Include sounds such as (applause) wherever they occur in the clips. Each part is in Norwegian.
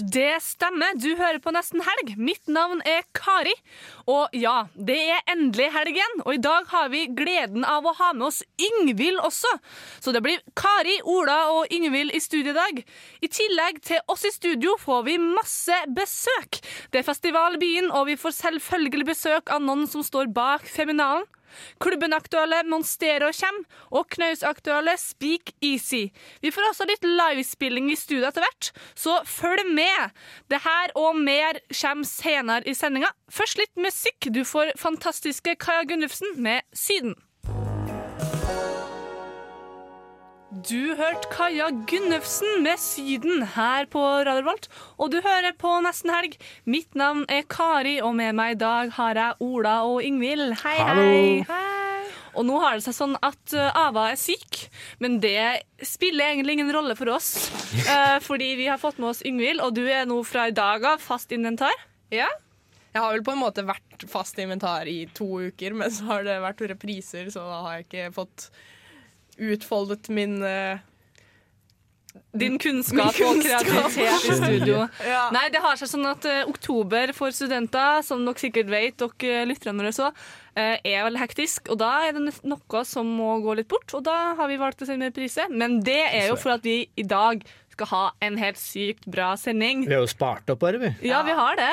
Det stemmer, du hører på Nesten helg. Mitt navn er Kari. Og ja, det er endelig helg igjen, og i dag har vi gleden av å ha med oss Yngvild også. Så det blir Kari, Ola og Yngvild i studio i dag. I tillegg til oss i studio får vi masse besøk. Det er festival i byen, og vi får selvfølgelig besøk av noen som står bak Feminalen. Klubben-aktuelle Monstero kommer, og Knaus-aktuelle Speak Easy. Vi får også litt livespilling i studio etter hvert, så følg med! Det her og mer kommer senere i sendinga. Først litt musikk. Du får fantastiske Kaja Gunnufsen med Syden. Du hørte Kaja Gunnufsen med Syden her på Radio Volt, og du hører på Nesten Helg. Mitt navn er Kari, og med meg i dag har jeg Ola og Ingvild. Hei, hei. hei. Og nå har det seg sånn at uh, Ava er syk, men det spiller egentlig ingen rolle for oss. uh, (laughs) fordi vi har fått med oss Yngvild, og du er nå fra i dag av fast inventar. Ja. Jeg har vel på en måte vært fast inventar i to uker, men så har det vært repriser, så da har jeg ikke fått utfoldet min uh, Din kunnskap, Min og kreativitet i studio. (laughs) Ja. Nei, det har seg sånn at uh, oktober for studenter, som dere sikkert vet, dere lytterne våre så, uh, er veldig hektisk. Og da er det noe som må gå litt bort, og da har vi valgt å sende reprise. Men det er jo for at vi i dag skal ha en helt sykt bra sending. Vi har jo spart opp bare, vi. Ja, vi har det.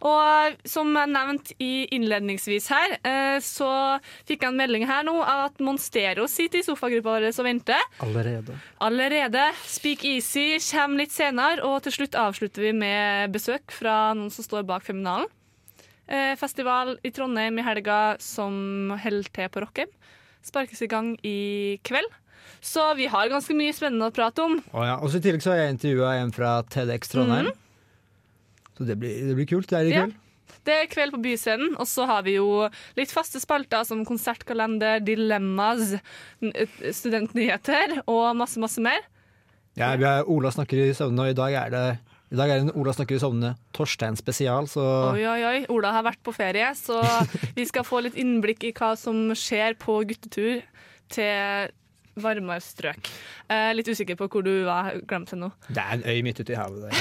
Og som nevnt i innledningsvis her, eh, så fikk jeg en melding her nå at Monstero sitter i sofagruppa vår og venter. Allerede. Allerede. Speak Easy kommer litt senere, og til slutt avslutter vi med besøk fra noen som står bak Feminalen. Eh, festival i Trondheim i helga som holder til på Rockheim. Sparkes i gang i kveld. Så vi har ganske mye spennende å prate om. Å ja. Og så I tillegg så har jeg intervjua en fra TEDX Trondheim. Så det blir, det blir kult. Det er i Ja. Det er kveld på Byscenen, og så har vi jo litt faste spalter som konsertkalender, dilemmas, studentnyheter og masse, masse mer. Ja, vi har Ola snakker i søvne, og i dag er det i dag er det en Ola snakker i sovne Torstein spesial, så Oi, oi, oi. Ola har vært på ferie, så (laughs) vi skal få litt innblikk i hva som skjer på guttetur til varmere strøk. Eh, litt usikker på hvor du var, glemte det nå. det er en øy midt ute i havet.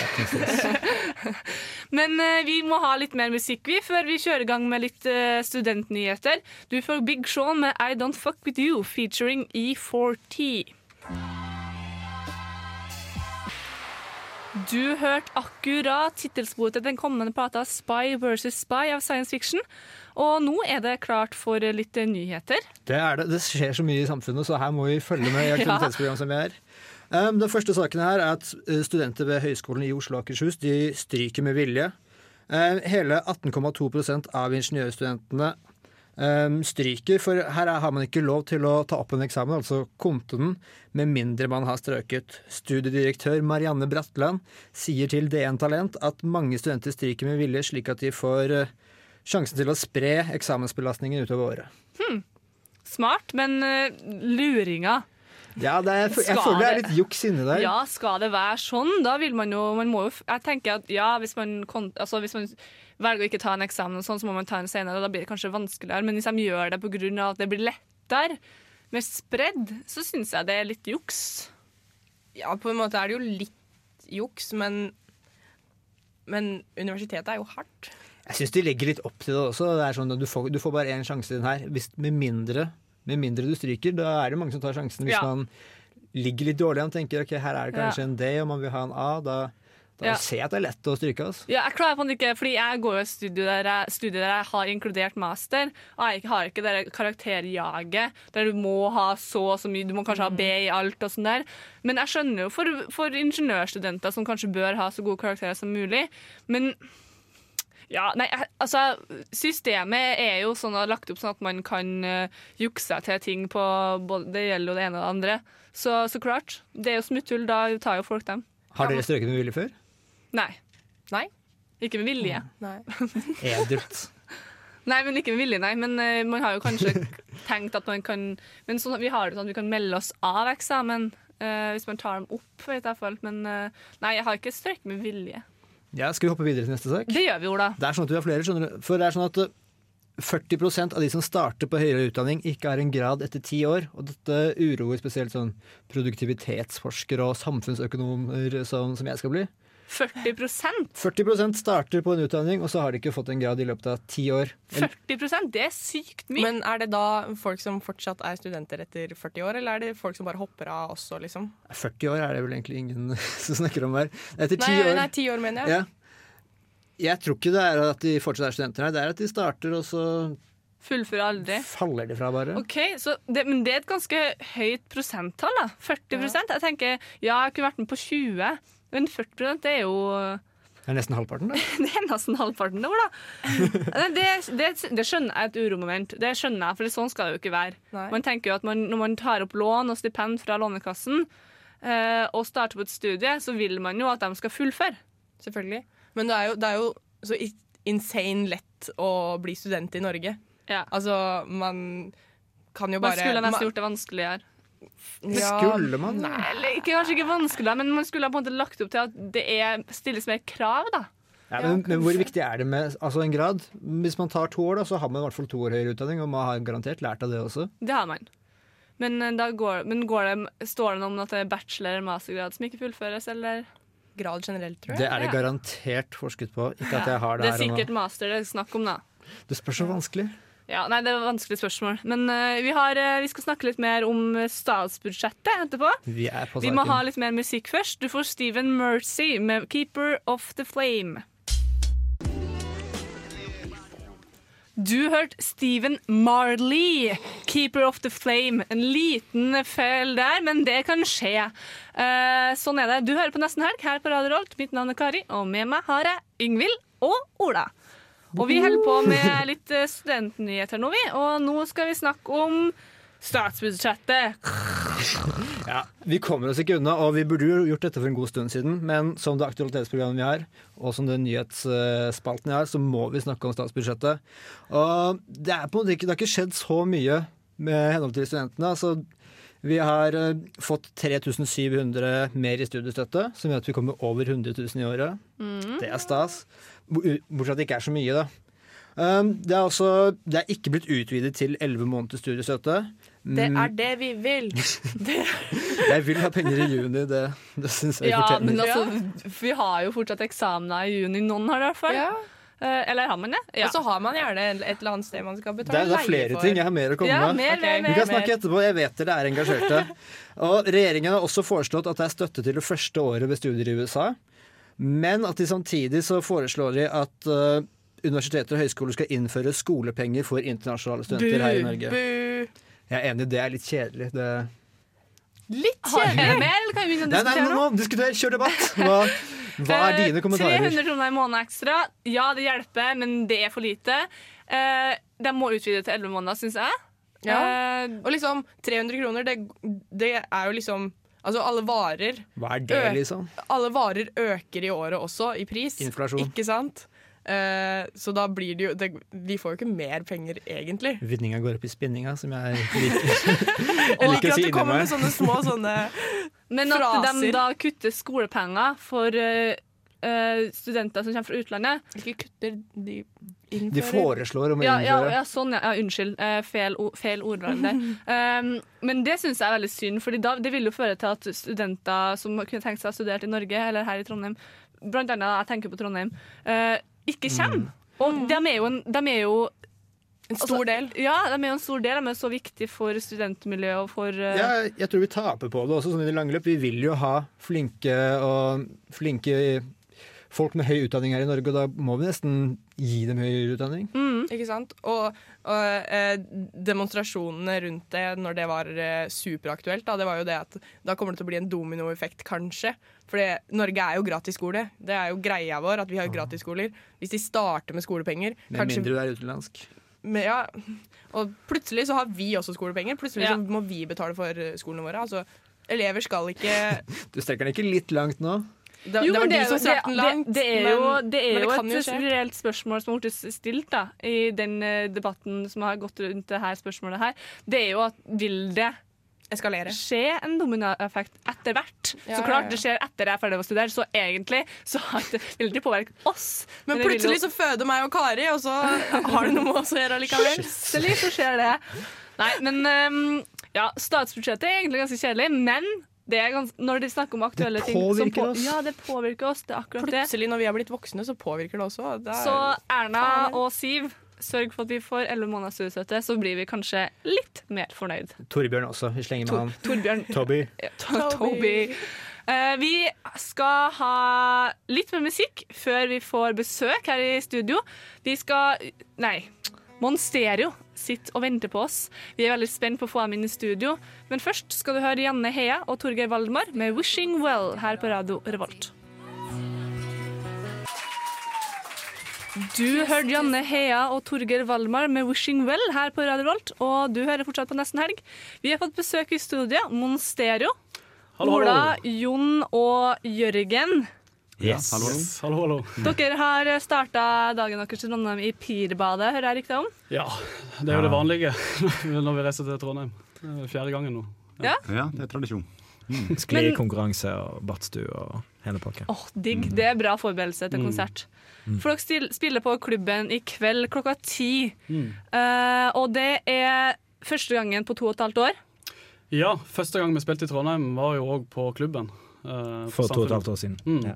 (laughs) Men eh, vi må ha litt mer musikk vi, før vi kjører i gang med litt eh, studentnyheter. Du får Big Sean med I Don't Fuck With You featuring E4T. Du hørte akkurat tittelsporet til den kommende plata Spy vs. Spy av Science Fiction. Og nå er det klart for litt nyheter. Det, er det. det skjer så mye i samfunnet, så her må vi følge med i (laughs) aktivitetsprogram som vi er. Um, den første saken her er at uh, studenter ved Høgskolen i Oslo og Akershus de stryker med vilje. Um, hele 18,2 av ingeniørstudentene stryker, for her er- har man ikke lov til å ta opp en eksamen, altså konte den, med mindre man har strøket. Studiedirektør Marianne Bratland sier til DN Talent at mange studenter stryker med vilje, slik at de får uh, sjansen til å spre eksamensbelastningen utover året. Smart, men uh, luringa. Ja, det er, jeg føler det er litt juks inni der. Ja, skal det være sånn? Da vil man jo Man må jo Jeg tenker at ja, hvis man, altså, hvis man velger å ikke ta en eksamen, og sånn, så må man ta en senere, og da blir det kanskje vanskeligere. Men hvis de gjør det pga. at det blir lettere med spredd, så syns jeg det er litt juks. Ja, på en måte er det jo litt juks, men, men universitetet er jo hardt. Jeg syns de legger litt opp til det også. Det er sånn at Du får, du får bare én sjanse i den her. Hvis, med, mindre, med mindre du stryker, da er det mange som tar sjansen. Hvis Ja. man ligger litt dårlig an og tenker ok, her er det kanskje en D, og man vil ha en A, da, da Ja. ser jeg at det er lett å stryke. Altså. Ja, jeg klarer på en ikke, fordi jeg går jo i studie der jeg, studie der jeg har inkludert master, og jeg har ikke det karakterjaget der du må ha så og så mye, du må kanskje ha B i alt og sånn der. Men jeg skjønner jo for, for ingeniørstudenter som kanskje bør ha så gode karakterer som mulig, men Ja, nei, altså Systemet er jo sånn lagt opp sånn at man kan uh, jukse til ting på både Det gjelder jo det ene og det andre. Så, så klart. Det er jo smutthull, da tar jo folk dem. Har dere strøket med vilje før? Nei. Nei. Ikke med vilje. Nei. Edelt. Nei, men ikke med vilje, nei. Men uh, man har jo kanskje tenkt at man kan Men sånn, vi har det sånn at vi kan melde oss av eksamen uh, hvis man tar dem opp, vet jeg for alt. Men uh, nei, jeg har ikke streik med vilje. Ja, skal vi hoppe videre til neste sak? Det gjør vi, Ola. Det er sånn at vi har flere, skjønner du. For det er sånn at eh, 40% av de som starter på høyere utdanning, ikke har en grad etter ti år. Og dette uroer spesielt sånn produktivitetsforskere og samfunnsøkonomer som, som jeg skal bli. 40% 40% starter på en utdanning, og så har de ikke fått en grad i løpet av ti år. Eller- 40% Det er sykt mye. Men er det da folk som fortsatt er studenter etter 40 år, eller er det folk som bare hopper av også, liksom? 40 år er det vel egentlig ingen (laughs) som snakker om her. Etter ti år nei, 10 år mener jeg. Ja. Jeg tror ikke det er at de fortsatt er studenter her, det er at de starter, og så Fullfører aldri. faller de fra, bare. Ok, så det, Men det er et ganske høyt prosenttall. da 40 Jeg tenker, ja, jeg kunne vært med på 20, men 40 det er jo Det er nesten halvparten, da. (laughs) Det er nesten halvparten, da. Det, det, det skjønner jeg er et uromoment. Det skjønner jeg, for sånn skal det jo ikke være. Nei. Man tenker jo at man, Når man tar opp lån og stipend fra Lånekassen eh, og starter på et studie, så vil man jo at de skal fullføre. Selvfølgelig. Men det er jo, det er jo så insane lett å bli student i Norge. Ja. Altså, man kan jo bare Man skulle nesten gjort det vanskeligere. Det skulle man. Nei. Eller ikke, kanskje ikke vanskelig, men man skulle ha på en måte lagt opp til at det er, stilles mer krav. da Ja, men, men hvor viktig er det med altså en grad? Hvis man tar to år, da, så har man i hvert fall to år høyere utdanning, og man har garantert lært av det også. Det har man. Men, eh, da går, men går det, står det noe om at det er bachelor- eller mastergrad som ikke fullføres, eller? Grad generelt, tror jeg. Det er det Ja. garantert forsket på. Ikke at jeg har det, Det er sikkert master det er snakk om, da. Det spørs så vanskelig. Ja, nei, Det er et vanskelig spørsmål. Men uh, vi, har, uh, vi skal snakke litt mer om statsbudsjettet etterpå. Vi er på Vi må ha litt mer musikk først. Du får Steven Mercy med 'Keeper of the Flame'. Du hørte Stephen Marley, 'Keeper of the Flame'. En liten feil der, men det kan skje. Uh, sånn er det. Du hører på Nesten Helg her på Radio Rolt. Mitt navn er Kari, og med meg har jeg Yngvild og Ola. Og vi holder på med litt eh, studentnyheter nå, vi. Og nå skal vi snakke om statsbudsjettet. Ja, Vi kommer oss ikke unna, og vi burde jo gjort dette for en god stund siden. Men som det aktualitetsprogrammet vi har, og som den nyhetsspalten vi har, så må vi snakke om statsbudsjettet. Og det er på en måte ikke, det har ikke skjedd så mye med henhold til studentene. Altså, vi har eh, fått 3700 mer i studiestøtte, som gjør at vi kommer over 100 000 i året. Det er stas. Bo- Bortsett fra at det ikke er så mye, da. Um, det, er også, det er ikke blitt utvidet til 11 måneders studiestøtte. Det er det vi vil. (laughs) Jeg vil ha penger i juni, det, det syns jeg Ja, fortjener. men altså, vi har jo fortsatt eksamener i juni. Noen har det i hvert fall. Ja. Eh, eller har man det? Ja. Og så har man gjerne et eller annet sted man skal betale leie for. det er flere ting. Jeg har mer å komme ja, med. mer, okay. mer, Vi mer. kan snakke etterpå. Jeg vet dere er engasjerte. (laughs) Og Regjeringen har også foreslått at det er støtte til det første året ved studier i USA. Men at de samtidig så foreslår de at uh, universiteter og høyskoler skal innføre skolepenger for internasjonale studenter her i Norge. Bu. Jeg er enig, det er litt kjedelig. Det... Litt kjedelig. mer, eller kan vi å Nei, nei, diskutere nå, nå? nå, diskuter, kjør debatt! Hva, hva er Eh, dine kommentarer? 300 kroner i måneden ekstra. Ja, det hjelper, men det er for lite. Uh, de må utvide til 11 måneder, syns jeg. Ja. Uh, Og liksom 300 kroner, det, det er jo liksom Altså alle varer Hva er det, liksom? Alle varer øker i året også, i pris. Inflasjon. Ikke sant? Eh, så da blir det jo det, Vi får jo ikke mer penger, egentlig. Vinninga går opp i spinninga, som jeg liker. (laughs) jeg liker å si at det kommer meg. med sånne små sånne (laughs) men at de da kutter skolepenger for eh, eh, studenter som kommer fra utlandet Ikke kutter, de De foreslår om å Ja, ja, ja sånn, ja. ja unnskyld. Uh, feil, feil ordvalg der. (laughs) Um, men det syns jeg er veldig synd, for det vil jo føre til at studenter som kunne tenkt seg å studere i Norge eller her i Trondheim, blant annet jeg tenker på Trondheim, uh, ikke kommer. Og de er jo, en, de er jo En stor del. Ja, de er jo en stor del. De er så viktig for studentmiljøet og for uh... Ja, jeg tror vi taper på det også, sånn i det lange løp. Vi vil jo ha flinke og flinke folk med høy utdanning her i Norge, og da må vi nesten gi dem høyere utdanning. mm, Ikke sant? Og, og eh, demonstrasjonene rundt det når det var eh, superaktuelt, da, det var jo det at da kommer det til å bli en dominoeffekt, kanskje. For Norge er jo gratisskole. Det er jo greia vår at vi har gratisskoler. Hvis de starter med skolepenger Med kanskje, mindre du er utenlandsk. med, ja, Og plutselig så har vi også skolepenger. Plutselig Ja. så må vi betale for eh, skolene våre. Altså, elever skal ikke (laughs) Du strekker den ikke litt langt nå? Det, Jo, det var men du som trakk den langt. Det, det er jo, det er men jo et reelt spørsmål som har blitt stilt da, i den eh, debatten som har gått rundt det her spørsmålet her. Det er jo at vil det Eskalere. skje en dominoeffekt etter hvert? Ja, så klart ja, ja. det skjer etter jeg er ferdig med å studere, så egentlig så det, vil det påvirke oss. Men det vil jo- plutselig så føder meg og Kari, og så har det noe med oss å gjøre likevel. (laughs) Plutselig så skjer det. Nei, men um, ja, statsbudsjettet er egentlig ganske kjedelig, men det gans når de snakker om aktuelle Det ting som påvirker på- oss. Ja, det påvirker oss. Det er akkurat det. Plutselig når vi har blitt voksne, så påvirker det også. Det er, Så Erna og Siv, sørg for at vi får 11 måneders studiestøtte, så blir vi kanskje litt mer fornøyd. Torbjørn også. Vi slenger med han. Torbjørn Toby. (laughs) To- Toby. Uh, vi skal ha litt mer musikk før vi får besøk her i studio. Vi skal Nei. Monsterio sitter og venter på oss. Vi er veldig spent på å få dem inn i studio. Men først skal du høre Janne Heia og Torgeir Valdemar med 'Wishing Well' her på Radio Revolt. Du hørte Janne Heia og Torgeir Valmar med 'Wishing Well' her på Radio Revolt, og du hører fortsatt på Nesten Helg. Vi har fått besøk i studio. Monsterio. Ola, Jon og Jørgen. Yes. Hallo, hallo. Dere har starta dagen deres i Trondheim i Pirbadet, hører jeg riktig om? Ja, det er jo det vanlige (laughs) når vi reiser til Trondheim. Det er fjerde gangen nå. Ja, det er tradisjon. Sklikonkurranse og badstue og hele pakka. Åh, digg. Det er bra forberedelse til Mm. konsert. For dere spiller på klubben i kveld klokka ti. Mm. Uh, og det er første gangen på to og et halvt år. Ja, første gang vi spilte i Trondheim var jo òg på klubben. Eh, For to og et halvt år siden. Mm. Ja.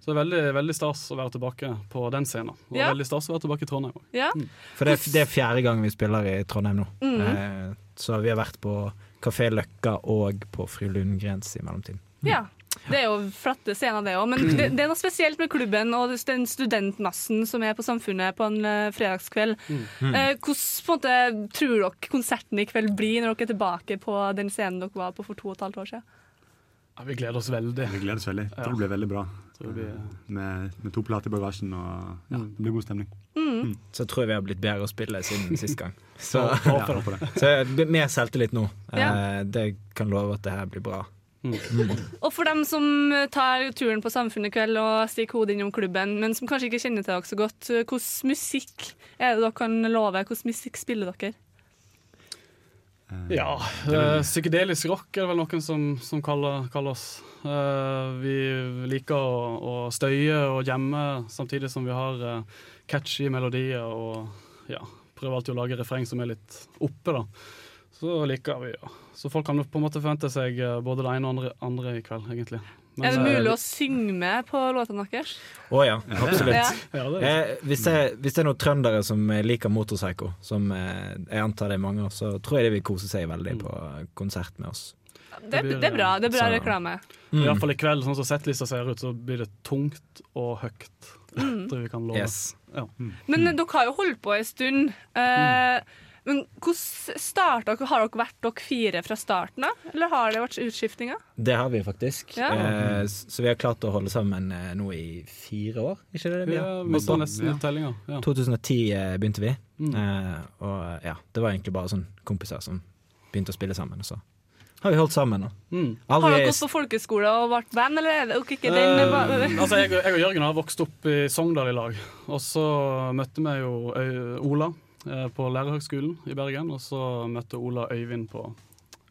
Så det er veldig, veldig stas å være tilbake på den scenen. Og Ja. veldig stas å være tilbake i Trondheim òg. Ja. For det er, det er fjerde gang vi spiller i Trondheim nå. Mhm. Eh, så vi har vært på Kafé Løkka og på Fru Lundgrens i mellomtiden. ja. Det er jo flotte scener, det òg. Men det, det er noe spesielt med klubben og den studentmassen som er på Samfunnet på en eh, fredagskveld. Mm. Eh, hvordan måte, tror dere konserten i kveld blir når dere er tilbake på den scenen dere var på for to og et halvt år siden? Ja, vi gleder oss veldig. Vi gleder oss veldig. Jeg tror det blir veldig bra. Vi, Med, med to plater i bagasjen og ja, Mm. det blir god stemning. Så tror jeg vi har blitt bedre å spille siden (laughs) sist gang. Så, Ja, ja. håper det. så mer selvtillit nå. Ja. Eh, det kan love at det her blir bra. Og for dem som tar turen på Samfunnet i kveld og stikker hodet innom klubben, men som kanskje ikke kjenner til dere så godt, hvordan musikk er det dere kan love? Hvordan musikk spiller dere? Eh, Ja, Uh, psykedelisk rock er det vel noen som, som kaller, kaller oss. Uh, vi liker å, å støye og gjemme, samtidig som vi har uh, catchy melodier og ja, prøver alltid å lage refreng som er litt oppe, da. Så liker vi, ja. Så folk kan på en måte forvente seg både det ene og andre, andre i kveld, egentlig. Men, er det mulig å synge med på låtene deres? Å ja, absolutt. Ja. Ja, Eh, hvis, det, hvis det er noen trøndere som eh, liker Motorpsycho, som eh, jeg antar det er mange av, så tror jeg de vil kose seg veldig på konsert med oss. Det, det er bra. Det er bra Så- reklame. I Mm. hvert fall i kveld, sånn som settlista ser ut, så blir det tungt og høyt. Mm. Tror vi kan love. Yes. Men eh, dere har jo holdt på en stund. Eh, Men hvordan starta dere? Har dere vært dere fire fra starten av, eller har det vært utskiftninger? Det har vi faktisk. Ja. Eh, så vi har klart å holde sammen eh, nå i fire år, ikke det? Vi Vi har har mista holdt på? nesten i tellinga. Ja. 2010 eh, begynte vi, Mm. eh, og ja, det var egentlig bare sånn kompiser som begynte å spille sammen. Og så har vi holdt sammen. nå? Mm. Har dere gått på folkeskole og vært band, eller er det dere ikke den? Uh, altså jeg, jeg og Jørgen har vokst opp i Sogndal i lag. Og så møtte vi jo Ola eh, på Lærerhøgskolen i Bergen. Og så møtte Ola Øyvind på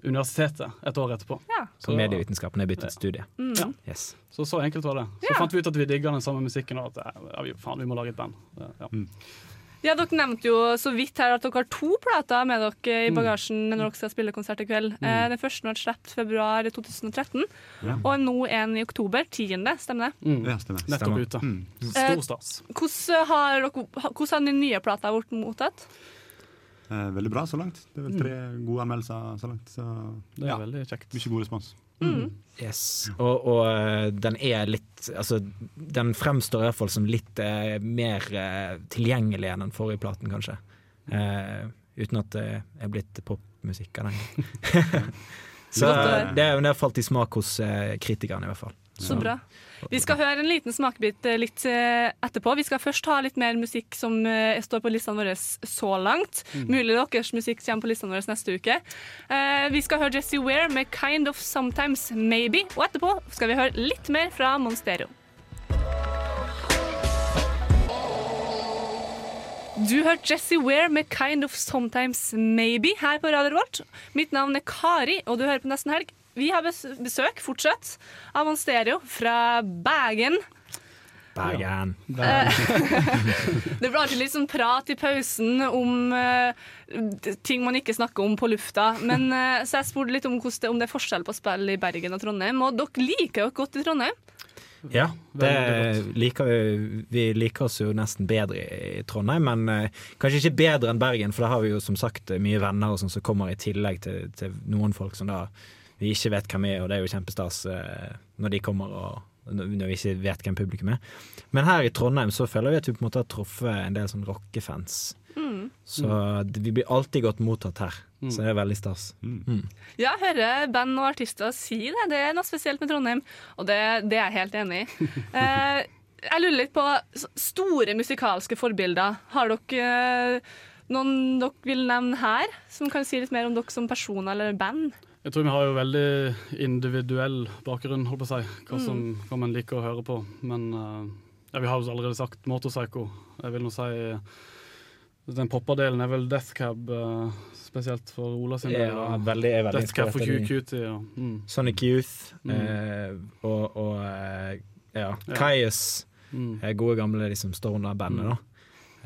universitetet et år etterpå. Ja. På medievitenskapen har byttet ja. studie. Mm. Ja. Yes. Så så enkelt var det. Så Ja. fant vi ut at vi digga den samme musikken, og at eh, ja, vi, faen, vi må lage et band. Eh, Ja. Dere nevnte jo så vidt her at dere har to plater med dere i Mm. bagasjen når dere skal spille konsert i kveld. Eh, den første ble sluppet februar 2013, Ja. og nå en i oktober. 10. Stemmer det? Mm. Ja, stemmer. Nettopp ute. Mm. Eh, Stor stas. Hvordan har, dere, hvordan har den nye plata blitt mottatt? Eh, veldig bra så langt. Det er vel tre gode anmeldelser så langt. Så Det er ja, veldig kjekt. mye god respons. Yes. Og, og eh, den er litt Altså, den fremstår i hvert fall som litt eh, mer eh, tilgjengelig enn den forrige platen, kanskje. Eh, uten at (laughs) (laughs) det er blitt popmusikk av den. Så det, det har falt i smak hos eh, kritikerne, i hvert fall. Så bra. Vi skal høre en liten smakebit eh, litt eh, etterpå. Vi skal først ha litt mer musikk som eh, står på listene våre så langt. Mulig deres musikk kommer på listene våre neste uke. Vi skal høre Jessie Ware med 'Kind of Sometimes Maybe'. Og etterpå skal vi høre litt mer fra Monstero. Du hørte Jessie Ware med 'Kind of Sometimes Maybe' her på radioen vårt. Mitt navn er Kari, og du hører på Nesten Helg. Vi har besøk fortsatt av Monstereo fra Bergen. Bergen. (laughs) Det blir alltid litt sånn prat i pausen om uh, ting man ikke snakker om på lufta. Men, uh, så jeg spurte litt om, det, om det er forskjell på spill i Bergen og Trondheim. Og dere liker jo godt i Trondheim. Ja, det liker vi. Vi liker oss jo nesten bedre i Trondheim, men eh, kanskje ikke bedre enn Bergen, for da har vi jo som sagt mye venner og sånn som kommer i tillegg til, til noen folk som da vi ikke vet hvem er, og det er jo kjempestas eh, når de kommer og når vi ikke vet hvem publikum er. Men her i Trondheim så føler vi at vi på en måte har truffet en del sånn rockefans. Så vi blir alltid godt mottatt her, så det er veldig stas. Ja, jeg hører band og artister si det. Det er noe spesielt med Trondheim, og det, det er jeg helt enig i. (laughs) Eh, jeg lurer litt på store musikalske forbilder. Har dere eh, noen dere vil nevne her, som kan si litt mer om dere som personer eller band? Jeg tror vi har jo veldig individuell bakgrunn, holdt på å si, hva, som, hva man liker å høre på. Men eh, ja, vi har jo allerede sagt Motorpsycho. Jeg vil nå si den poppa-delen er vel Death Cab, eh, spesielt for Ola sin del. Ja, veldig, er veldig Death Cab for QQT. Ja. Mm. Sonic Youth Mm. eh, og, og eh, ja, Ja. Kaius. Mm. eh, Gode gamle liksom, Stoner-bandet, da.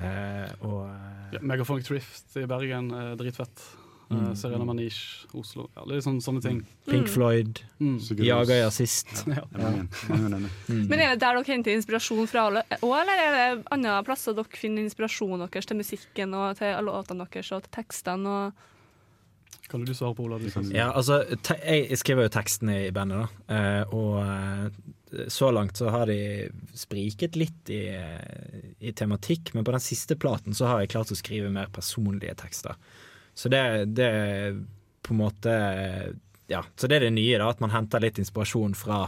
Eh, og eh, Ja, Megaphonic Drift i Bergen er dritfett. Eh, Mm. Serena Manish, Oslo. Ja, det er sånne, sånne ting. Pink Floyd, Mm. Jaga Rós. ja. Mm. Men er det der dere henter inspirasjon fra alle, og eller er det andre plasser dere finner inspirasjonen deres til musikken og til låtene deres og til tekstene? Og Kan du svare på, Olav? Ja, altså, te jeg skriver jo tekstene i bandet, da. Eh, og eh, så langt så har de spriket litt i, i tematikk, men på den siste platen så har jeg klart å skrive mer personlige tekster. Så det, det på en måte Ja, så det er det nye, da. At man henter litt inspirasjon fra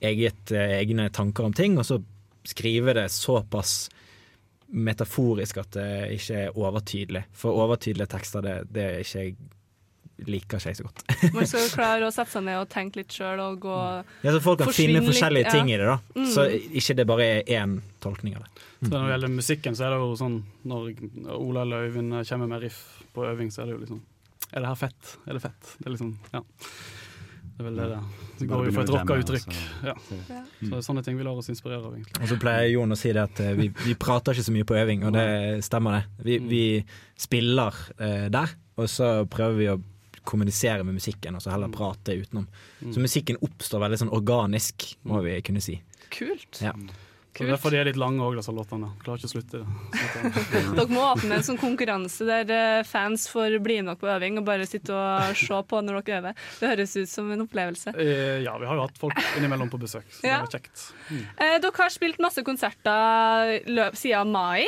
eget, egne tanker om ting, og så skrive det såpass metaforisk at det ikke er overtydelig. For overtydelige tekster, det, det er ikke jeg liker ikke jeg så godt. man skal jo (laughs) klare å sette seg ned og tenke litt sjøl og gå Ja, så Folk kan finne finne litt, forskjellige ja. ting i det, da. Mm. Så ikke det bare er én tolkning av det. Så når det gjelder musikken, så er det jo sånn når Ola eller Øyvind kommer med riff på øving, så er det jo liksom Er det her fett? Er det fett? Det er liksom Ja. Det er vel det det Det går jo for et rocka uttrykk. Ja. Ja. Så det er sånne ting vi lar oss inspirere av, egentlig. Og så pleier Jon å si det at eh, vi, vi prater ikke så mye på øving, og det stemmer det. Vi, Mm. vi spiller eh, der, og så prøver vi å kommunisere med musikken, og så heller prate utenom. Mm. Så musikken oppstår veldig sånn organisk, må vi kunne si. Kult. Ja. Så det er derfor de er litt lange òg, disse låtene. Klarer ikke å slutte. slutte. (laughs) Dere må åpne en sånn konkurranse der eh, fans får bli med dere på øving og bare sitte og se på når dere øver. Det høres ut som en opplevelse. Eh, Ja, vi har jo hatt folk innimellom på besøk, så Ja. det er kjekt. Mm. Eh, dere har spilt masse konserter løp siden mai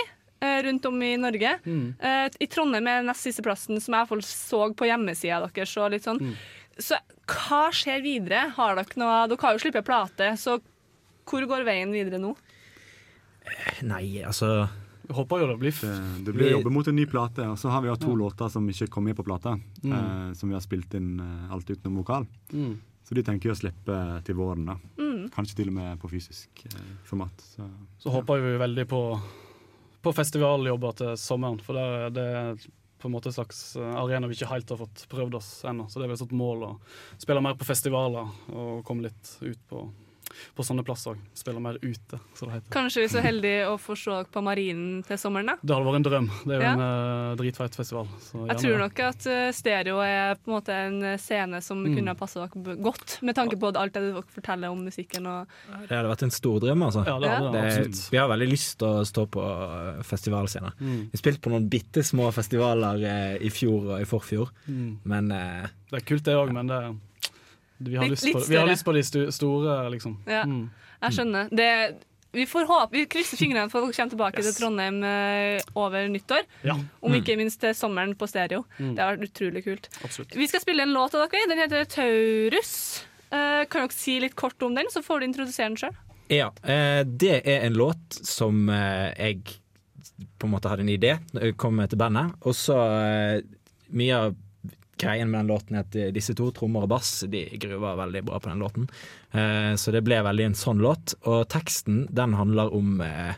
rundt om i Norge. Mm. Eh, I Trondheim er nest siste plassen som jeg iallfall så på hjemmesida deres. Og litt sånn. Mm. Så hva skjer videre? Har dere noe Dere har jo sluppet plate, så hvor går veien videre nå? Nei, altså Jeg håper jo det blir Det, det blir jobbe mot en ny plate, og så har vi hatt to låter som ikke kom med på plata. Mm. Eh, som vi har spilt inn eh, alt utenom vokal. mm. Så de tenker jo å slippe til våren. da. Mm. Kanskje til og med på fysisk eh, format. Så, Så håper vi veldig på, på festivaljobber til sommeren, for det, er- det er på en måte en slags eh, arena vi ikke helt har fått prøvd oss ennå. Så det er vel et mål å spille mer på festivaler og komme litt ut på, på sånne plasser òg. Spiller mer ute, som det heter. Kanskje vi er så heldige å få se dere på Marinen til sommeren, da? Det hadde vært en drøm. Det er jo Ja. en uh, dritfeit festival. Så Jeg tror det. nok at uh, stereo er på en måte en eh, scene som Mm. kunne ha passa dere godt, med tanke på alt det dere forteller om musikken. Og Det hadde vært en stor drøm, altså. Ja, det hadde det, Det, absolutt. vi har veldig lyst til å stå på festivalscener. Mm. Vi spilte på noen bitte små festivaler eh, i fjor og i forfjor, Mm. men eh, Det er kult, det òg, men det, Vi har, Litt- lyst, på, vi har lyst på de stu, store, liksom. Ja. Mm. Jeg skjønner. Det, vi får håpe, vi krysser fingrene for at dere kommer tilbake til Trondheim eh, over nyttår. Ja. Om ikke minst til sommeren på stereo. Mm. Det har vært utrolig kult. Absolutt. Vi skal spille en låt av dere. Den heter Taurus. Uh, kan dere si litt kort om den, så får du introdusere den sjøl? Ja, Uh, det er en låt som uh, jeg på en måte hadde en idé da jeg kom til bandet. Og så mye av greien med den låten er at eh, disse to, trommer og bass, de gruver veldig bra på den låten. Eh, så det ble veldig en sånn låt. Og teksten den handler om eh,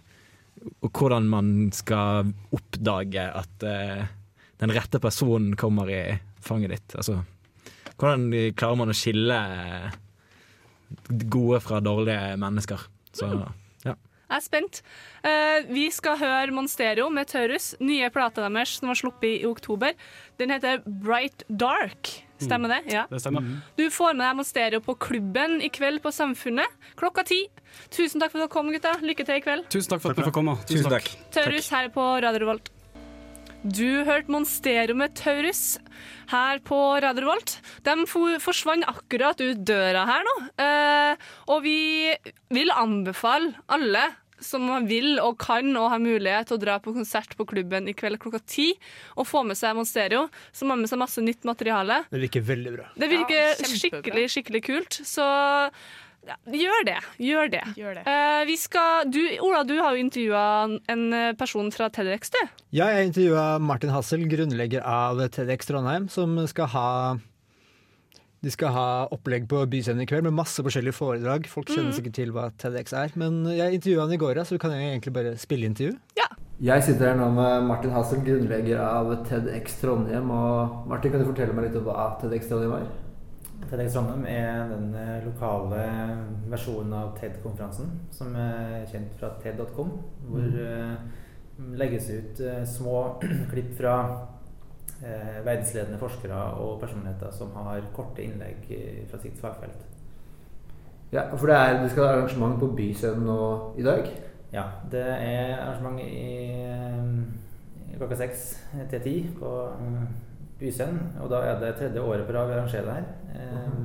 hvordan man skal oppdage at den rette personen kommer i fanget ditt. Altså hvordan klarer man å skille gode fra dårlige mennesker. Så. Jeg er spent. Eh, vi skal høre Monsterio med Taurus, nye plata deres som var sluppet i oktober. Den heter Bright Dark. Stemmer det? Ja. Det stemmer. Du får med deg Monsterio på klubben i kveld på Samfunnet klokka ti. Tusen takk for at dere kom, gutta. Lykke til i kveld. Tusen takk for at du fikk komme. Tusen takk. Taurus her på Radio Revolt. Du hørte Monsterio med Taurus her på Radio Revolt. De for, forsvant akkurat ut døra her nå. Eh, og vi vil anbefale alle som vil og kan og har mulighet til å dra på konsert på klubben i kveld klokka ti og få med seg Monsterio, som har med seg masse nytt materiale. Det virker veldig bra. Det virker Ja, skikkelig, skikkelig kult. Så ja, gjør det. Gjør det. Gjør det. Uh, vi skal, du, Ola, du har jo intervjua en person fra TEDx, du. Ja, jeg intervjua Martin Hassel, grunnlegger av TEDx Trondheim, som skal ha de skal ha opplegg på Byscenen i kveld med masse forskjellige foredrag. Folk kjenner sikkert til hva TEDx er, men jeg intervjua han i går, så du kan egentlig bare spille intervju. Ja. Jeg sitter her nå med Martin Hassel, grunnlegger av TEDx Trondheim. Og Martin, kan du fortelle meg litt om hva TEDx Trondheim er? TEDx Trondheim er den eh, lokale versjonen av TED-konferansen, som er kjent fra TED.com, hvor eh, legges ut eh, små (clears throat) klipp fra eh, verdensledende forskere og personligheter som har korte innlegg fra sitt fagfelt. Ja, for det er, Du skal ha arrangement på Byscenen nå i dag? Ja, det er arrangement i, eh, klokka seks til ti på eh, Byscenen, og da er det tredje året på rad vi arrangerer det her. Eh,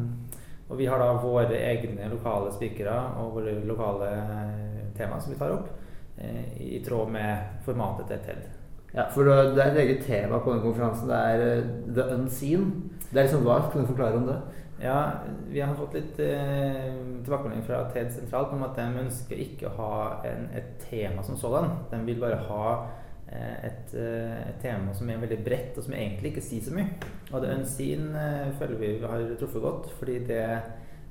Og vi har da våre egne lokale spikere og våre lokale eh, tema som vi tar opp, eh, i tråd med formatet til TED. Ja, for det er et eget tema på denne konferansen. Det er eh, The Unseen. Det er liksom hva? Kan du forklare om det? Ja, vi har fått litt eh, tilbakemelding fra TED sentralt om at de ønsker ikke å ha en, et tema som sådan. De vil bare ha eh, et, eh, et tema som er veldig bredt, og som egentlig ikke sier så mye. Og det unseen eh, føler vi har truffet godt, fordi det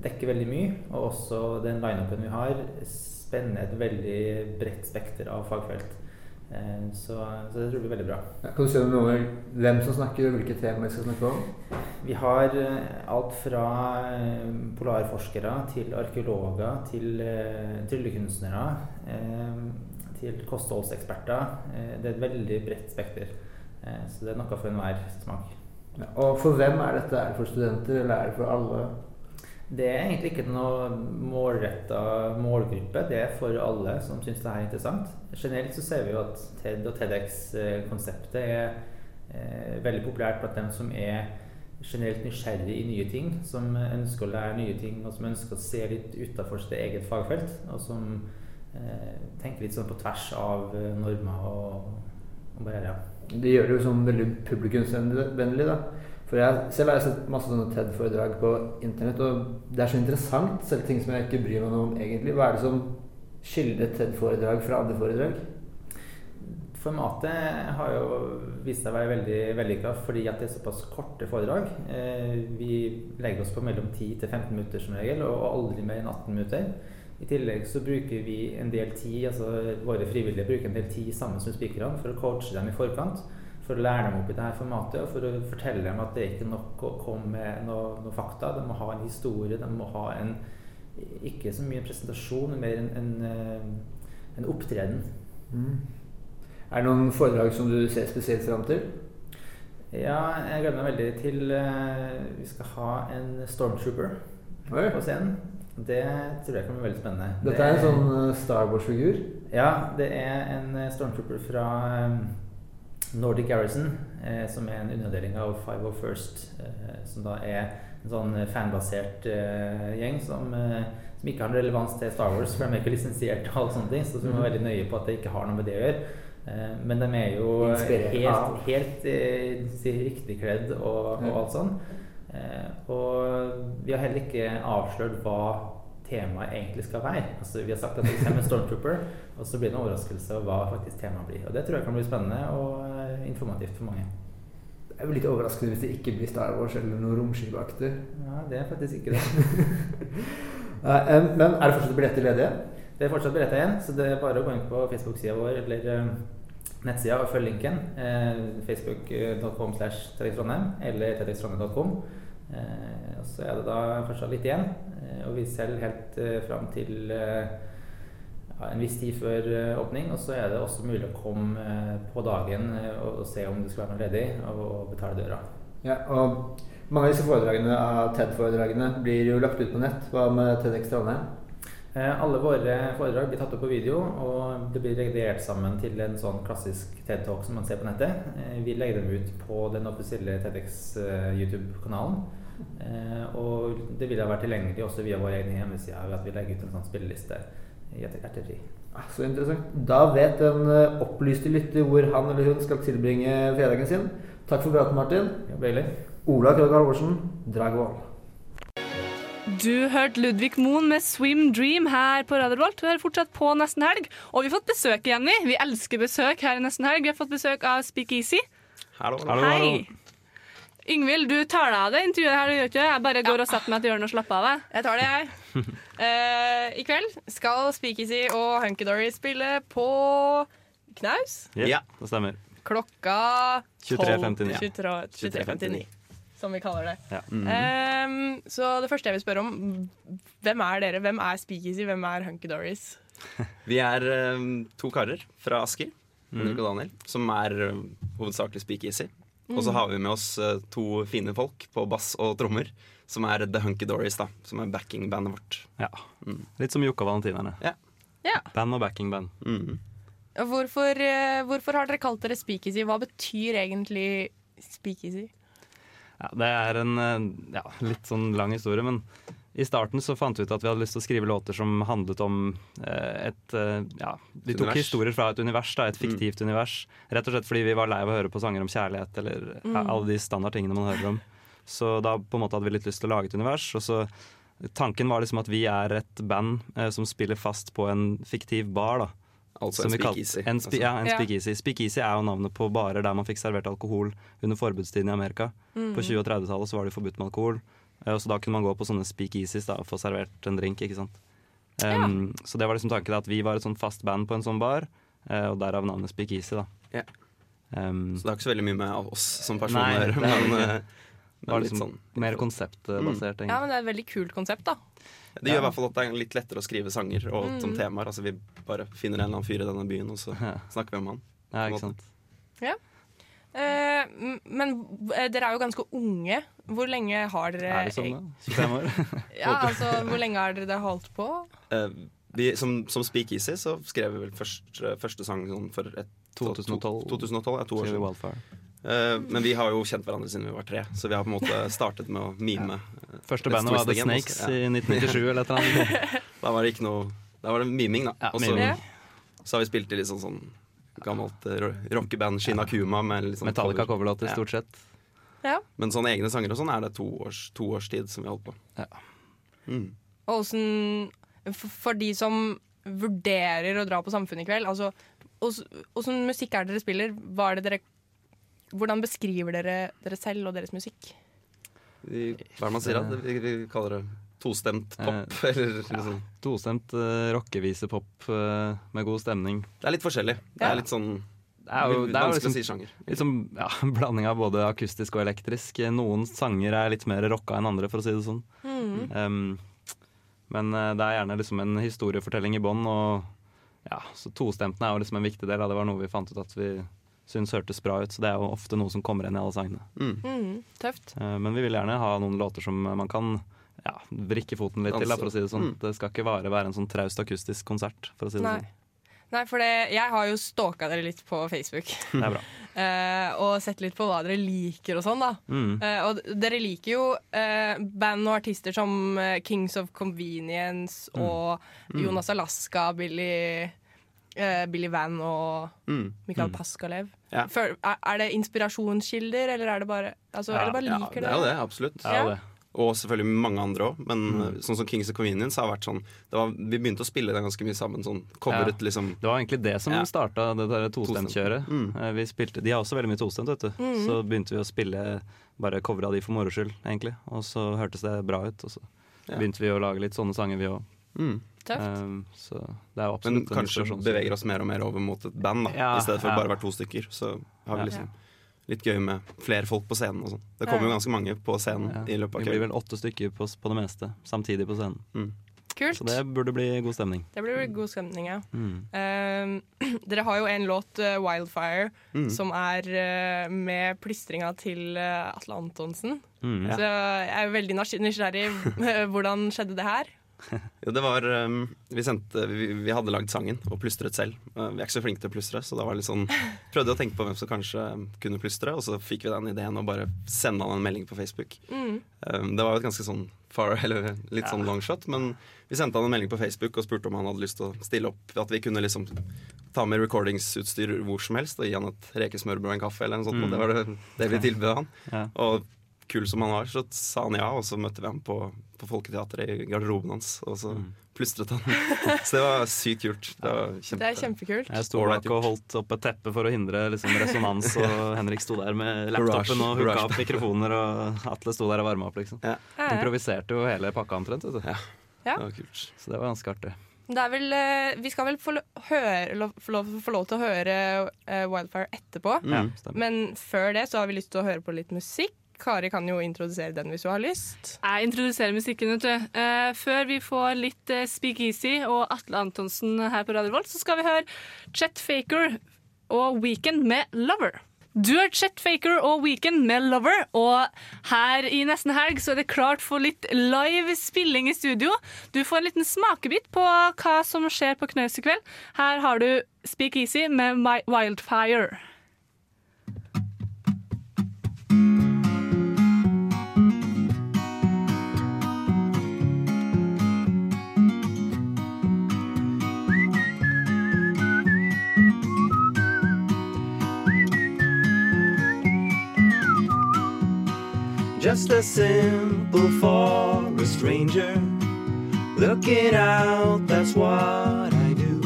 dekker veldig mye. Og også den lineupen vi har, spenner et veldig bredt spekter av fagfelt. Eh, så, så det tror vi er veldig bra. Ja, kan du si noe om hvem som snakker, og hvilke temaer vi skal snakke om? Vi har eh, alt fra eh, polarforskere til arkeologer til tryllekunstnere til kostholdseksperter. Det er et veldig bredt spekter. Så det er noe for enhver smak. Ja, og for hvem er dette? Er det for studenter, eller er det for alle? Det er egentlig ikke noe målretta målgruppe. Det er for alle som syns det er interessant. Generelt så ser vi jo at TED og TEDX-konseptet er eh, veldig populært blant dem som er generelt nysgjerrig i nye ting, som ønsker å lære nye ting, og som ønsker å se litt utafor sitt eget fagfelt, og som eh, tenker litt sånn på tvers av eh, normer og, og barrierer. Det gjør det jo sånn veldig publikumsvennlig, da. For jeg selv har jeg sett masse sånne TED-foredrag på internett, og det er så interessant, selv ting som jeg ikke bryr meg noe om egentlig. Hva er det som skiller TED-foredrag fra andre foredrag? Formatet har jo vist seg å være veldig vellykka fordi at det er såpass korte foredrag. Eh, vi legger oss på mellom 10 til 15 minutter som regel, og aldri mer enn 18 minutter. I tillegg så bruker vi en del tid, altså våre frivillige bruker en del tid sammen med spikerne for å coache dem i forkant. For å lære dem opp i dette formatet og for å fortelle dem at det er ikke nok å komme med noe, noe fakta. De må ha en historie, de må ha en ikke så mye en presentasjon, men mer en, en, eh, en opptreden. Mm. Er det noen foredrag som du ser spesielt fram til? Ja, jeg gleder meg veldig til uh, Vi skal ha en stormtrooper Oi. på scenen. Det tror jeg kan bli veldig spennende. Dette er en sånn eh, Star Wars-figur. Ja, det er en stormtrooper fra eh, Nordic Garrison, eh, som er en underdeling av 501st, eh, som da er en sånn fanbasert eh, gjeng som, eh, som ikke har noen relevans til Star Wars, for de er ikke lisensiert og alle sånne ting, så vi må være veldig nøye på at det ikke har noe med det å gjøre. Eh, men de er jo Inspirert helt, helt eh, riktig kledd og, og alt sånn. Eh, og vi har heller ikke avslørt hva temaet egentlig skal være. Altså, vi har sagt at vi kommer med Stormtrooper, og så blir det en overraskelse over hva faktisk temaet blir. Og det tror jeg kan bli spennende og eh, informativt for mange. Det er jo litt overraskende hvis det ikke blir Star Wars eller noe romskipaktig. Ja, det er faktisk ikke det. (laughs) Men er det fortsatt billetter ledige? Det er fortsatt billetter igjen, så det er bare å gå inn på Facebook-sida vår eller eh, nettsida og følge linken. Eh, Facebook.com slash Trondheim eller TEDxTrondheim.com. Eh, og så er det da fortsatt litt igjen, og vi selger helt fram til en viss tid før eh, åpning. Og så er det også mulig å komme eh, på dagen eh, og, og se om det skal være noe ledig, og, og betale døra. Ja, og mange av disse foredragene av TED-foredragene blir jo lagt ut på nett. Hva med TEDx Trondheim? Alle våre foredrag blir tatt opp på video, og det blir redigert sammen til en sånn klassisk TED-talk som man ser på nettet. Vi legger dem ut på den offisielle TEDx YouTube-kanalen. Og det vil ha vært tilgjengelig også via vår egen hjemmeside ved at vi legger ut en sånn spilleliste i ettertid. Ah, Så interessant. Da vet den eh, opplyste lytter hvor han eller hun skal tilbringe fredagen sin. Takk for praten, Martin. Ja, Bailey. Ola Krogh Halvorsen, Dragvoll. Du hørte Ludvig Moen med 'Swim Dream' her på Radio Revolt. Du hører fortsatt på Nesten Helg. Og vi har fått besøk igjen, vi. Vi elsker besøk her i Nesten Helg. Vi har fått besøk av Speakeasy. Hallo, Hei. Yngvild, du tar deg av det intervjuet her, du gjør ikke det? Jeg bare går og setter meg til hjørnet og slapper av. deg Jeg tar det, jeg. (laughs) Eh, I kveld skal Speakeasy og Hunky-Dory spille på knaus. Ja, det stemmer. Klokka 23.59. 23 23.59, som vi kaller det. Ja. Ehm, så det første jeg vil spørre om, hvem er dere? Hvem er Speakeasy? Hvem er Hunky-Dorys? (laughs) Vi er eh, to karer fra Asker, Henrik og Daniel, som er eh, hovedsakelig speakeasy. Og så Mhm. har vi med oss eh, to fine folk på bass og trommer, som er The Hunky Dories, da. Som er backingbandet vårt. Ja. Litt som Jokke og Valentinerne. Ja. Ja. Band og backingband. Mm. Hvorfor, eh, hvorfor har dere kalt dere Speakeasy? Hva betyr egentlig Speakeasy? Ja, det er en eh, ja, litt sånn lang historie, men i starten så fant vi ut at vi hadde lyst til å skrive låter som handlet om eh, et eh, Ja, vi tok Univers. historier fra et univers, da, et fiktivt univers. Rett og slett fordi vi var lei av å høre på sanger om kjærlighet eller Mm. alle de standardtingene man hører om. Så da på en måte hadde vi litt lyst til å lage et univers. Og så Tanken var liksom at vi er et band eh, som spiller fast på en fiktiv bar. da Altså Som en speakeasy, En spe, altså. ja, en Ja. speakeasy. Speakeasy er jo navnet på barer der man fikk servert alkohol under forbudstiden i Amerika. Mm. På 20- og 30-tallet så var det forbudt med alkohol. Eh, Og så da kunne man gå på sånne speakeasies da, og få servert en drink. ikke sant? Um, Så det var liksom tanken at vi var et sånn fast band på en sånn bar, eh, og derav navnet Speakeasy. da. Ja. Um, Så det har ikke så veldig mye med oss som personer å gjøre, men, eh, Det var liksom sånn mer konseptbasert, Ja, men Det er et veldig kult konsept, da. Det gjør i hvert fall at det er litt lettere å skrive sanger og Mm. som temaer. Altså Vi bare finner en eller annen fyr i denne byen, og så (laughs) snakker vi om han. Ja, ikke sant. Ja. Eh, men eh, dere er jo ganske unge. Hvor lenge har dere Er det sånn, da? 25 år? (laughs) ja, altså, Hvor lenge har dere holdt på? Eh, vi, som, som Speakeasy så skrev vi vel første, første sang sånn for et, 2012. 2012 ja, to år siden. Eh, men vi har jo kjent hverandre siden vi var tre, så vi har på en måte (laughs) startet med å mime. Ja. Første bandet var The Snakes også. i 1997 eller et eller annet. (laughs) da var det ikke noe Da var det miming, da. Og så miming. så har vi spilt i litt sånn, sånn gammelt eh, ro- rockeband, Shinakuma. Med litt sånn Metallica coverlåter, stort sett. Ja. Men sånne egne sanger og sånn er det to års, to års tid som vi har holdt på. Mm. Og åssen for, for de som vurderer å dra på Samfunnet i kveld, altså åssen musikk er det dere spiller? Hva er det dere hvordan beskriver dere dere selv og deres musikk? Vi, hva er det man sier? da? Vi, vi kaller det tostemt pop. (laughs) eller liksom. Tostemt uh, rockevisepop eh, med god stemning. Det er litt forskjellig. Det er litt sånn Det er jo, det er jo liksom, å si sjanger. Liksom, ja, (laughs) blanding av både akustisk og elektrisk. Noen sanger er litt mer rocka enn andre, for å si det sånn. Mm. Um, men eh, det er gjerne liksom en historiefortelling i bånn, og ja, så tostemten er jo liksom en viktig del av det. var noe vi fant ut at vi syntes hørtes bra ut, så det er jo ofte noe som kommer igjen i alle sangene. Mhm, tøft. Eh, men vi vil gjerne ha noen låter som man kan ja, vrikke foten litt til, da, for å si det sånn. Mm. Det skal ikke bare være en sånn traust akustisk konsert, for å si det Nei. sånn. Nei, for det, jeg har jo stalka dere litt på Facebook. Det er bra. uh, (laughs) og sett litt på hva dere liker og sånn, da. Mm. Uh, og dere liker jo uh, band og artister som Kings of Convenience Mm. og Mm. Jonas Alaska, Billy, Billy Van og Mm. Michael Mm. Paskalev. Ja. Føl- er, er det inspirasjonskilder, eller er det bare altså, Ja, Eller bare ja, liker det er jo det, absolutt. Ja. Og selvfølgelig mange andre òg. Men Mm. eh, sånn som Kings of Convenience har vært sånn det var, Vi begynte å spille det ganske mye sammen. Sånn coveret Ja. liksom Det var egentlig det som Ja. starta det der tostemtkjøret. Mm. Eh, Vi spilte, de har også veldig mye tostemt, vet du. Mm. Så begynte vi å spille bare covra de for moro skyld, egentlig. Og så hørtes det bra ut, og så Ja. begynte vi å lage litt sånne sanger, vi òg. Mm. Tøft. så det jo Men kanskje beveger oss mer og mer over mot et band, da. Ja, I stedet for ja. bare å være to stykker. Så har vi Ja. liksom litt gøy med flere folk på scenen og sånn. Det kommer jo ganske mange på scenen Ja. i løpet av Vi blir vel åtte stykker på, på det meste, samtidig på scenen. Mm. Kult. Så det burde bli god stemning. Det blir god stemning, ja. Mm. Uh, (clears throat) dere har jo en låt, uh, 'Wildfire', Mm. som er uh, med plystringa til eh, Atle Antonsen. Mm. Så jeg er veldig nysg- nysgjerrig. (laughs) Hvordan skjedde det her? (laughs) Jo, det var um, vi, sendte, vi, vi hadde lagd sangen og plystret selv. Uh, vi er ikke så flinke til å plystre, så da var litt sånn prøvde å tenke på hvem som kanskje kunne plystre, og så fikk vi den ideen å bare sende han en melding på Facebook. Mm. Um, det var jo et ganske sånn far, (laughs) eller litt sånn longshot, men vi sendte han en melding på Facebook og spurte om han hadde lyst til å stille opp. At vi kunne liksom ta med recordingsutstyr hvor som helst og gi han et rekesmørbrød og en kaffe. eller noe sånt, Mm. og Det var det, det vi tilbød han. Ja. Og kul som han var, så sa han ja, og så møtte vi ham på, på Folketeatret i garderoben hans, og så Mm. plystret han. (laughs) så det var sykt kult. Det var kjempe, Det er kjempekult. Jeg sto bak og holdt opp et teppe for å hindre liksom, resonans, og (laughs) Henrik sto der med laptopen og hooka opp mikrofoner, og Atle sto der og varma opp, liksom. Ja. Improviserte jo hele pakka omtrent, vet du. Ja. Det var kult. Så det var ganske artig. Det er vel, eh, vi skal vel få, lo- høre, få, lov, få lov til å høre eh, 'Wildfire' etterpå. Mm. Men før det så har vi lyst til å høre på litt musikk. Kari kan jo introdusere den hvis du har lyst. Jeg introduserer musikken, vet du. Uh, før vi får litt uh, Speak Easy og Atle Antonsen her på Radio Volt, så skal vi høre Chet Faker og Weekend med Lover. Du er Chet Faker og Weekend med Lover, og her i nesten helg så er det klart for litt live spilling i studio. Du får en liten smakebit på hva som skjer på Knaus i kveld. Her har du Speak Easy med My Wildfire. Just a simple forest ranger. Looking out, that's what I do.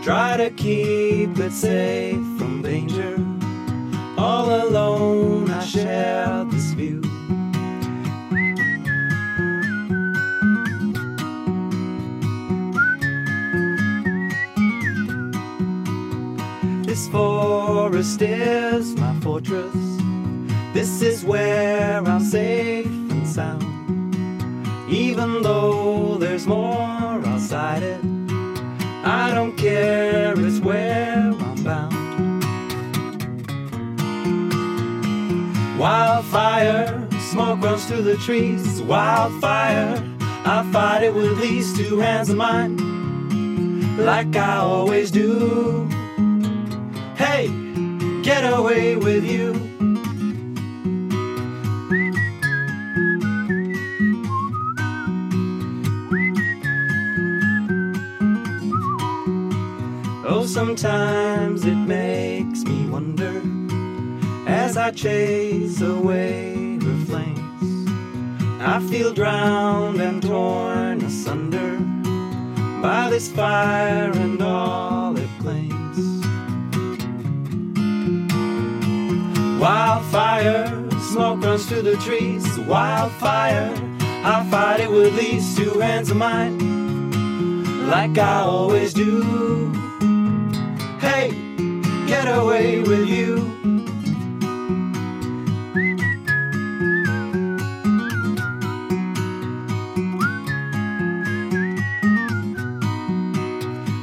Try to keep it safe from danger. All alone, I share this view. This forest is my fortress. This is where I'm safe and sound. Even though there's more outside it, I don't care, it's where I'm bound. Wildfire, smoke runs through the trees. Wildfire, I fight it with these two hands of mine, like I always do. Hey, get away with you. Sometimes it makes me wonder as I chase away her flames. I feel drowned and torn asunder by this fire and all it claims. Wildfire, smoke runs through the trees. Wildfire, I fight it with these two hands of mine, like I always do. Get away with you.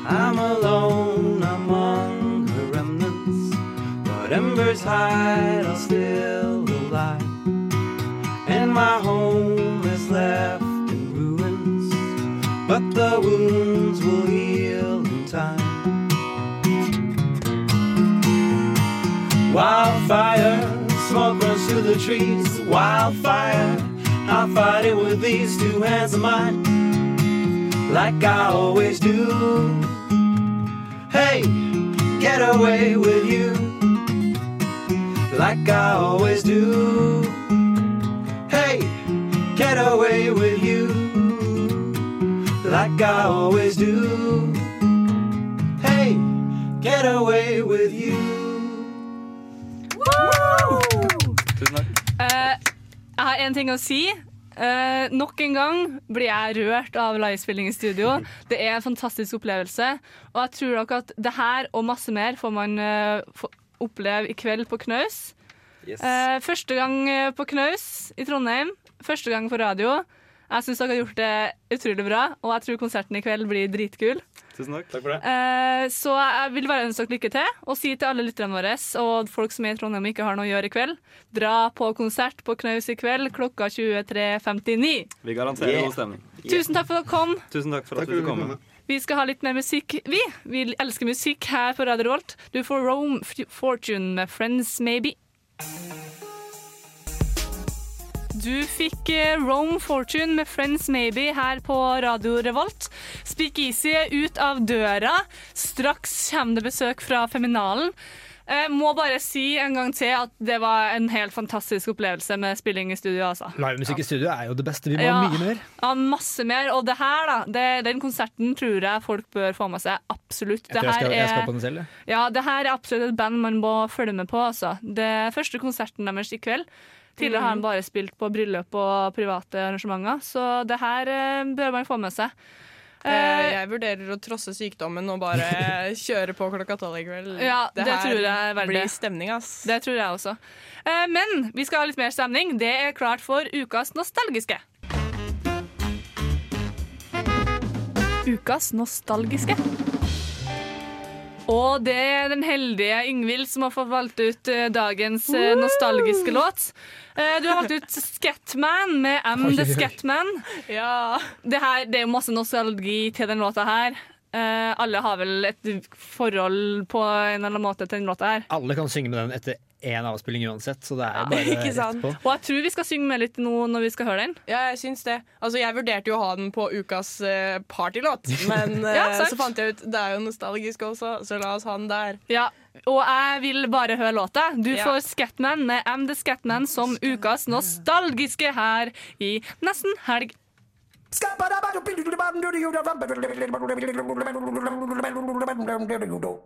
I'm alone among her remnants, but embers hide are still Wildfire, smoke runs through the trees. Wildfire, I'll fight it with these two hands of mine, like I always do. Hey, get away with you, like I always do. Hey, get away with you, like I always do. Hey, get away with you. Jeg har en ting å si. Uh, nok en gang blir jeg rørt av livespilling i studio. Det er en fantastisk opplevelse. Og jeg tror nok at det her og masse mer får man uh, oppleve i kveld på Knaus. Yes. Uh, første gang på Knaus i Trondheim. Første gang på radio. Jeg syns dere har gjort det utrolig bra, og jeg tror konserten i kveld blir dritkul. Tusen takk. Takk for det. Eh, så jeg vil bare ønske dere lykke til, og si til alle lytterne våre og folk som er i Trondheim og ikke har noe å gjøre i kveld, dra på konsert på Knaus i kveld klokka 23.59. Vi garanterer Yeah. god stemning. Tusen takk for at dere kom. Tusen takk for at du fikk komme. Vi skal ha litt mer musikk, vi. Vi elsker musikk her på Radio Volt. Du får Rome Fortune med Friends Maybe. Du fikk eh, Rome Fortune med Friends Maybe her på Radio Revolt. Speak Easy er ut av døra. Straks kommer det besøk fra Feminalen. Jeg må bare si en gang til at det var en helt fantastisk opplevelse med spilling i studio. altså. Livemusikk i studio er jo det beste. Vi må Ja. ha mye mer. Ja, masse mer. Og det her, da. Det, den konserten tror jeg folk bør få med seg. Absolutt. Jeg tror jeg skal, jeg skal på den selv. jeg. ja, det her er absolutt et band man må følge med på. Altså. Det er første konserten deres i kveld. Tidligere har han bare spilt på bryllup og private arrangementer, så det her eh, bør man få med seg. Eh, jeg vurderer å trosse sykdommen og bare (laughs) kjøre på klokka tolv i kveld. Ja, det, her tror jeg er verdt blir stemning, ass. Det tror jeg også. Eh, men vi skal ha litt mer stemning. Det er klart for ukas nostalgiske. Ukas nostalgiske. Og det er den heldige Yngvild som har fått valgt ut eh, dagens eh, nostalgiske låt. Eh, du har valgt ut Scatman med M Oi, The Scatman. Ja. Det, her, det er jo masse nostalgi til den låta her. Eh, alle har vel et forhold på en eller annen måte til den låta her. Alle kan synge med den etter én avspilling uansett, så det er bare (laughs) Ikke sant? rett på. Og jeg tror vi skal synge med litt nå når vi skal høre den. Ja, jeg syns det. Altså, jeg vurderte jo å ha den på ukas eh, partylåt, (laughs) men eh, Ja, så fant jeg ut det er jo nostalgisk også, så la oss ha den der. Ja, og jeg vil bare høre låta. Du Ja. får Scatman med MD The Scatman som ukas nostalgiske her i Nesten helg.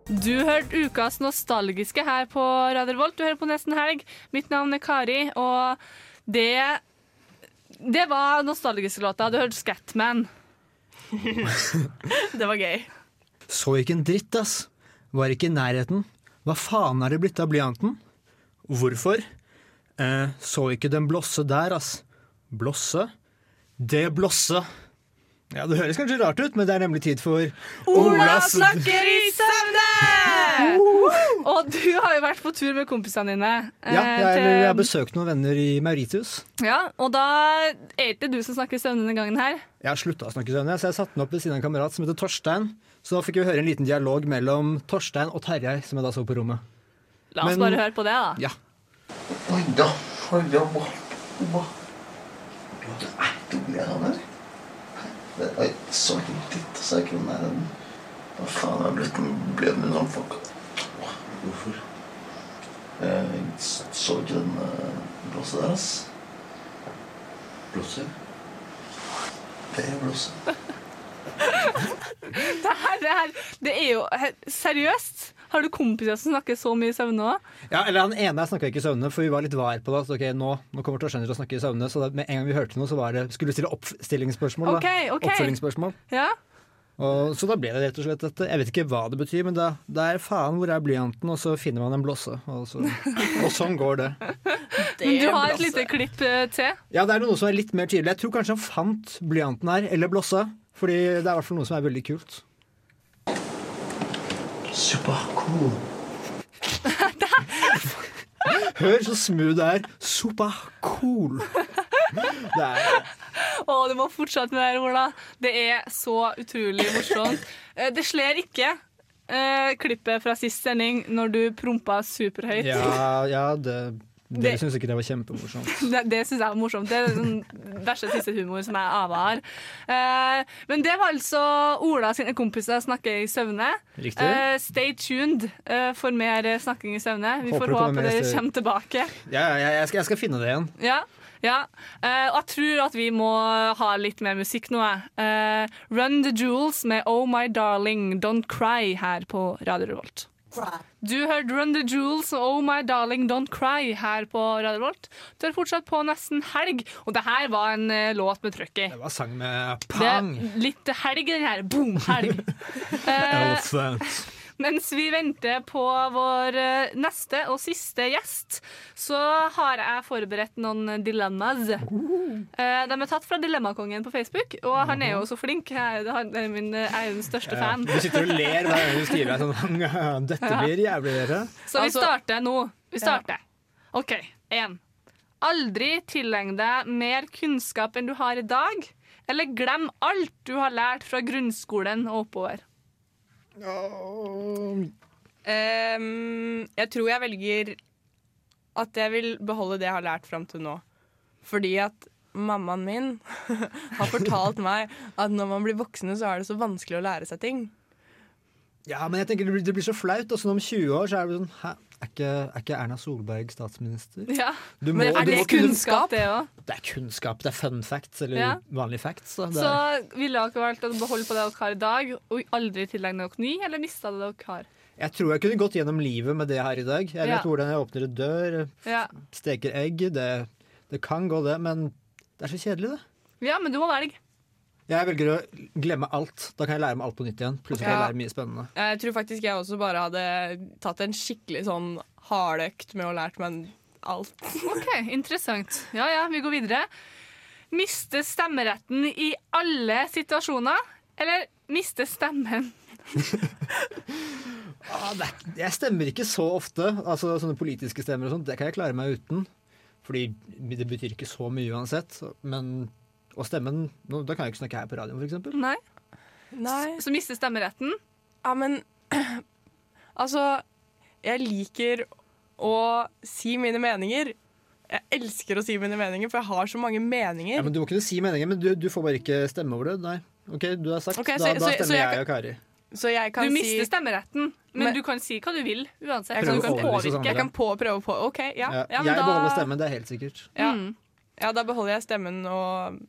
Du hørte ukas nostalgiske her på Radio Volt. Du hører på Nesten helg. Mitt navn er Kari, og det Det var nostalgiske låta. Du hørte Scatman. (laughs) det var gøy. Så ikke en dritt, ass. Var ikke i nærheten. Hva faen er det blitt av blyanten? Hvorfor? Eh, så ikke den blosse der, ass. Blosse? Det blåser. Ja, Det høres kanskje rart ut, men det er nemlig tid for Ola snakker i søvne! Og du har jo vært på tur med kompisene dine. Ja, eh, jeg, til- jeg har besøkt noen venner i Mauritius. ja, og da er det ikke du som snakker i søvne denne gangen her. Jeg har slutta å snakke i søvne, så jeg satte den opp ved siden av en kamerat som heter Torstein. Så da fikk vi høre en liten dialog mellom Torstein og Terjei, som jeg da så på rommet. La oss Men- bare høre på det, da. Ja. Oi da? Ja, det er dumme han her. Det er så ikke dritt, så er ikke den der Hva faen er blitt ble med sånn folk? Hvorfor? Jeg så ikke den blåset der, ass. Blåser? Det er blåse. (laughs) Det her, det her, det er jo Seriøst? Har du kompiser som snakker så mye i søvne òg? Ja, eller Han ene snakka ikke i søvne, for vi var litt var på det. Så ok, nå, nå kommer Torstein til å snakke i søvne. Så da, med en gang vi hørte noe, så var det, skulle vi stille oppstillingsspørsmål. Ok, okay. ok. Oppfølgingsspørsmål. Ja? Og, så da ble det rett og slett dette. Jeg vet ikke hva det betyr, men da, det er faen hvor er blyanten, og så finner man en blåse. Og, så, og sånn går det. (laughs) Men du har et lite klipp eh, til. Ja, det er noe som er litt mer tydelig. Jeg tror kanskje han fant blyanten her, eller blåsa. Fordi det er i hvert fall noe som er veldig kult. Super cool. (laughs) Hør så smooth det er. Super cool. Det er Å, du må fortsette med det, her, Ola. Det er så utrolig morsomt. Eh, Det slår ikke eh, klippet fra sist sending når du prompa superhøyt? Ja, ja Det- dere syns ikke det var kjempemorsomt. (laughs) Det, det syns jeg var morsomt. Det er sånn verste siste humor som jeg Ava har. Eh, men det var altså Ola sine kompiser snakker i søvne. Riktig. Eh, stay tuned eh, for mer eh, snakking i søvne. Vi Håper får håpe dere kommer tilbake. Ja, ja, jeg, skal, jeg skal finne det igjen. Ja, ja. Eh, og jeg tror at vi må ha litt mer musikk nå. Eh, Run the Jewels med Oh My Darling Don't Cry her på Radio Revolt. Du hørte Run the Jewels og Oh My Darling Don't Cry her på Radio Volt. Du er fortsatt på nesten helg, og det her var en uh, låt med trøkk i. Det var sang med pang. litt helg den her. Boom, helg. (laughs) uh. Mens vi venter på vår eh, neste og siste gjest, så har jeg forberedt noen dilemmas. Eh, de er tatt fra Dilemmakongen på Facebook, og han er jo så flink. Jeg, han er min, jeg er den største Ja, fan. du sitter og ler hver gang du skriver sånn (laughs) (laughs) Dette blir jævlig, dere. Så vi Altså- starter nå. Vi starter. OK. Én. Aldri tilegn deg mer kunnskap enn du har i dag, eller glem alt du har lært fra grunnskolen og oppover. Ehm, jeg tror jeg velger at jeg vil beholde det jeg har lært fram til nå. Fordi at mammaen min (laughs) har fortalt meg at når man blir voksne, så er det så vanskelig å lære seg ting. Ja, men jeg tenker det blir, det blir så flaut. Og sånn om 20 år så er det sånn Hæ, er ikke, er ikke Erna Solberg statsminister? Ja, Du Men må- er det må kunnskap, det òg? Det er kunnskap. Det er fun facts, eller Ja. vanlige facts. Så, Så ville dere valgt å beholde på det dere har i dag, og aldri tilegne dere ny, eller mista det dere har? jeg tror jeg kunne gått gjennom livet med det har i dag. Jeg vet Ja. hvordan jeg åpner en dør, Ja. steker egg. Det, det kan gå, det, men det er så kjedelig, det. ja, men du må velge. Jeg velger å glemme alt. Da kan jeg lære meg alt på nytt igjen. Plutselig kan jeg lære mye spennende. Jeg tror faktisk jeg også bare hadde tatt en skikkelig sånn hardøkt med å lært meg alt. (laughs) OK, interessant. Ja ja, vi går videre. Miste stemmeretten i alle situasjoner, eller miste stemmen? (laughs) Ah, det er, jeg stemmer ikke så ofte. Altså Sånne politiske stemmer og sånt, det kan jeg klare meg uten. Fordi det betyr ikke så mye uansett. Men å stemmen nå, Da kan jeg ikke snakke her på radioen, f.eks. Nei. Nei. Så miste stemmeretten? Ja, men (clears throat) Altså, jeg liker å si mine meninger. Jeg elsker å si mine meninger, for jeg har så mange meninger. Ja, men Du må kunne si meninger, men du, du får bare ikke stemme over det. Nei. OK, du har sagt. Okay, så- da da, stemmer så jeg jeg, og Kari. Så jeg kan Du si mister stemmeretten, men, Men- du kan si hva du vil uansett. Jeg kan, du kan påvirke. jeg kan på, prøve på OK, ja. Ja, ja, men jeg da- beholder stemmen, det er helt sikkert. Ja. Mm. ja, da beholder jeg stemmen og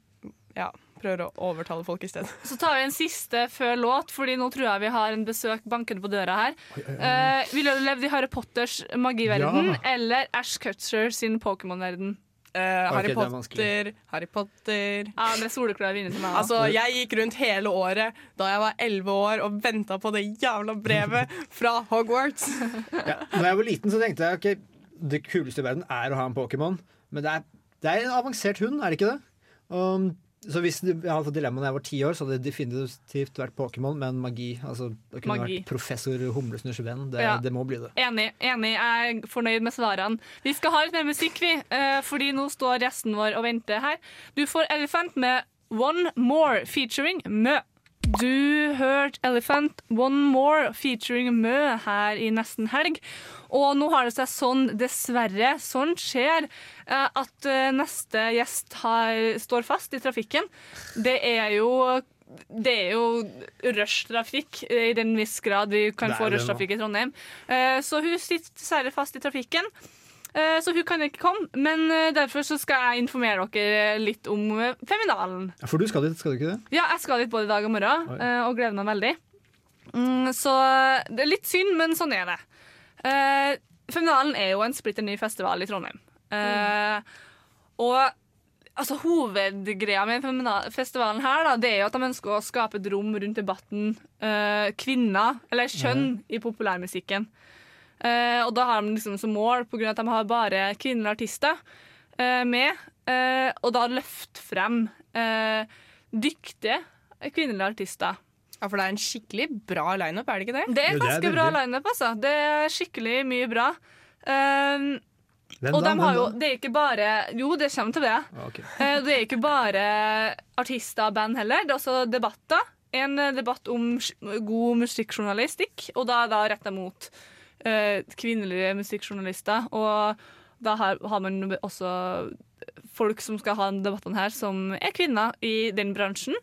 ja, prøver å overtale folk i stedet. Så tar vi en siste før låt, Fordi nå tror jeg vi har en besøk bankende på døra her. Uh, ville du levd i Harry Potters magiverden Ja. eller Ash Cutcher sin Pokémon-verden? Uh, Harry er Potter. Harry Potter Ja, med er soleklar vinner til meg. Altså, Jeg gikk rundt hele året da jeg var elleve år og venta på det jævla brevet (laughs) fra Hogwarts. Ja. Når jeg var liten, så tenkte jeg ok, det kuleste i verden er å ha en Pokémon. Men det er, det er en avansert hund, er det ikke det? Og, så hvis jeg hadde fått dilemma da jeg var ti år, så hadde det definitivt vært Pokémon men magi. Altså, det kunne Magi. vært professor Humlesnurrs venn. Det, Ja. det må bli det. Enig. enig, Jeg er fornøyd med svarene. Vi skal ha litt mer musikk, vi. eh, fordi nå står resten vår og venter her. Du får Elephant med One More featuring Mø. Du hørte Elephant One More featuring Mø her i nesten helg. Og nå har det seg sånn, dessverre, sånn skjer, eh, at eh, neste gjest har, står fast i trafikken. Det er jo det er jo rushtrafikk eh, i den viss grad vi kan få rushtrafikk i Trondheim. Så hun sitter dessverre fast i trafikken. Så hun kan ikke komme, men derfor så skal jeg informere dere litt om Feminalen. For du skal dit, skal du ikke det? Ja, jeg skal dit både i dag og morgen, Oi. og gleder meg veldig. Mm, Så det er litt synd, men sånn er det. Eh, Feminalen er jo en splitter ny festival i Trondheim. Eh, Og altså, hovedgreia med festivalen her da, det er jo at de ønsker å skape et rom rundt debatten uh, kvinner, eller kjønn, i populærmusikken. Uh, og da har de liksom som mål, av at de har bare kvinnelige artister uh, med, og da løfte frem dyktige kvinnelige artister. Ja, For det er en skikkelig bra lineup, er det ikke det? Det er ganske bra lineup, altså. Det er skikkelig mye bra. Um, og da? de har jo, det er ikke bare Jo, det kommer til det. Okay. Eh, Det er ikke bare artister og band heller. Det er også debatter en eh, debatt om god musikkjournalistikk, og da, er det retta mot eh, kvinnelige musikkjournalister. Og da har, har man også folk som skal ha debattene her, som er kvinner i den bransjen.